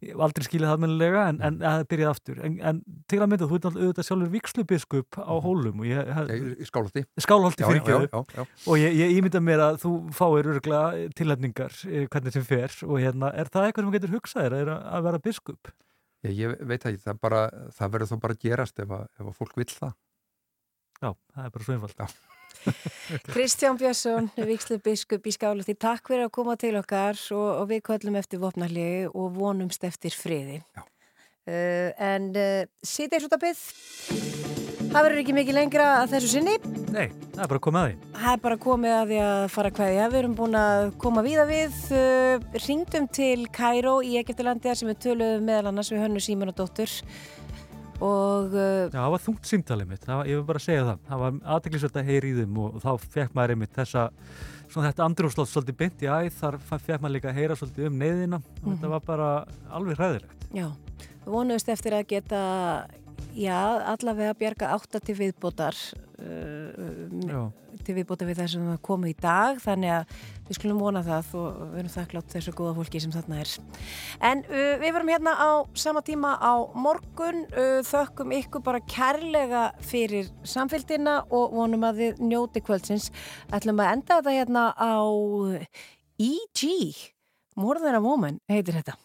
ég hef aldrei skilið það mennilega en, en það byrjaði aftur. En, en til að mynda, þú ert alltaf auðvitað sjálfur vikslubiskup á hólum og ég, í Skálholti. Skálholti fyrir já. og ég, ég ímynda mér að þú fáir örgulega tilhefningar eh, hvernig sem fer og hérna, er það eitthvað sem getur hugsað þér að, að vera biskup? Ég, ég veit ekki, það, bara, það verður þó bara að gerast ef að, ef að fólk vill það. Já, það er bara svo einfalt. Já. Kristján Björnsson, Víkslu biskup í Skálafti, takk fyrir að koma til okkar og, og við köllum eftir vopnarlegi og vonumst eftir friði. Uh, en uh, eins út að byggð, það verður ekki mikið lengra að þessu sinni. Nei, það er bara komið að því. Það er bara komið að því að fara að kveðja. Við erum búin að koma víða við, uh, ringdum til Kæró í Egiptalandi sem við töluðum meðal annars við hönnu Símon og og uh, Já, það var þungt símtalið mitt, var, ég vil bara segja það. Það var aðteglisvöld að heyri í þeim og þá fekk maður einmitt þessa, svona þetta andrúrslótt svolítið beint í æð, þar fekk maður líka að heyra svolítið um neyðina og Mhm. þetta var bara alveg hræðilegt. já, við vonumst eftir að geta, já, allavega bjarga átta til viðbótar uh, til viðbótar við það sem það komið í dag þannig að við skulum vona það og við erum þakklátt þessu góða fólki sem þarna er. En uh, við verum hérna á sama tíma á morgun uh, þökkum ykkur bara kærlega fyrir samfélgina og vonum að þið njóti kvöldsins. Ætlum að enda þetta hérna á E.G. More Than a Woman heitir þetta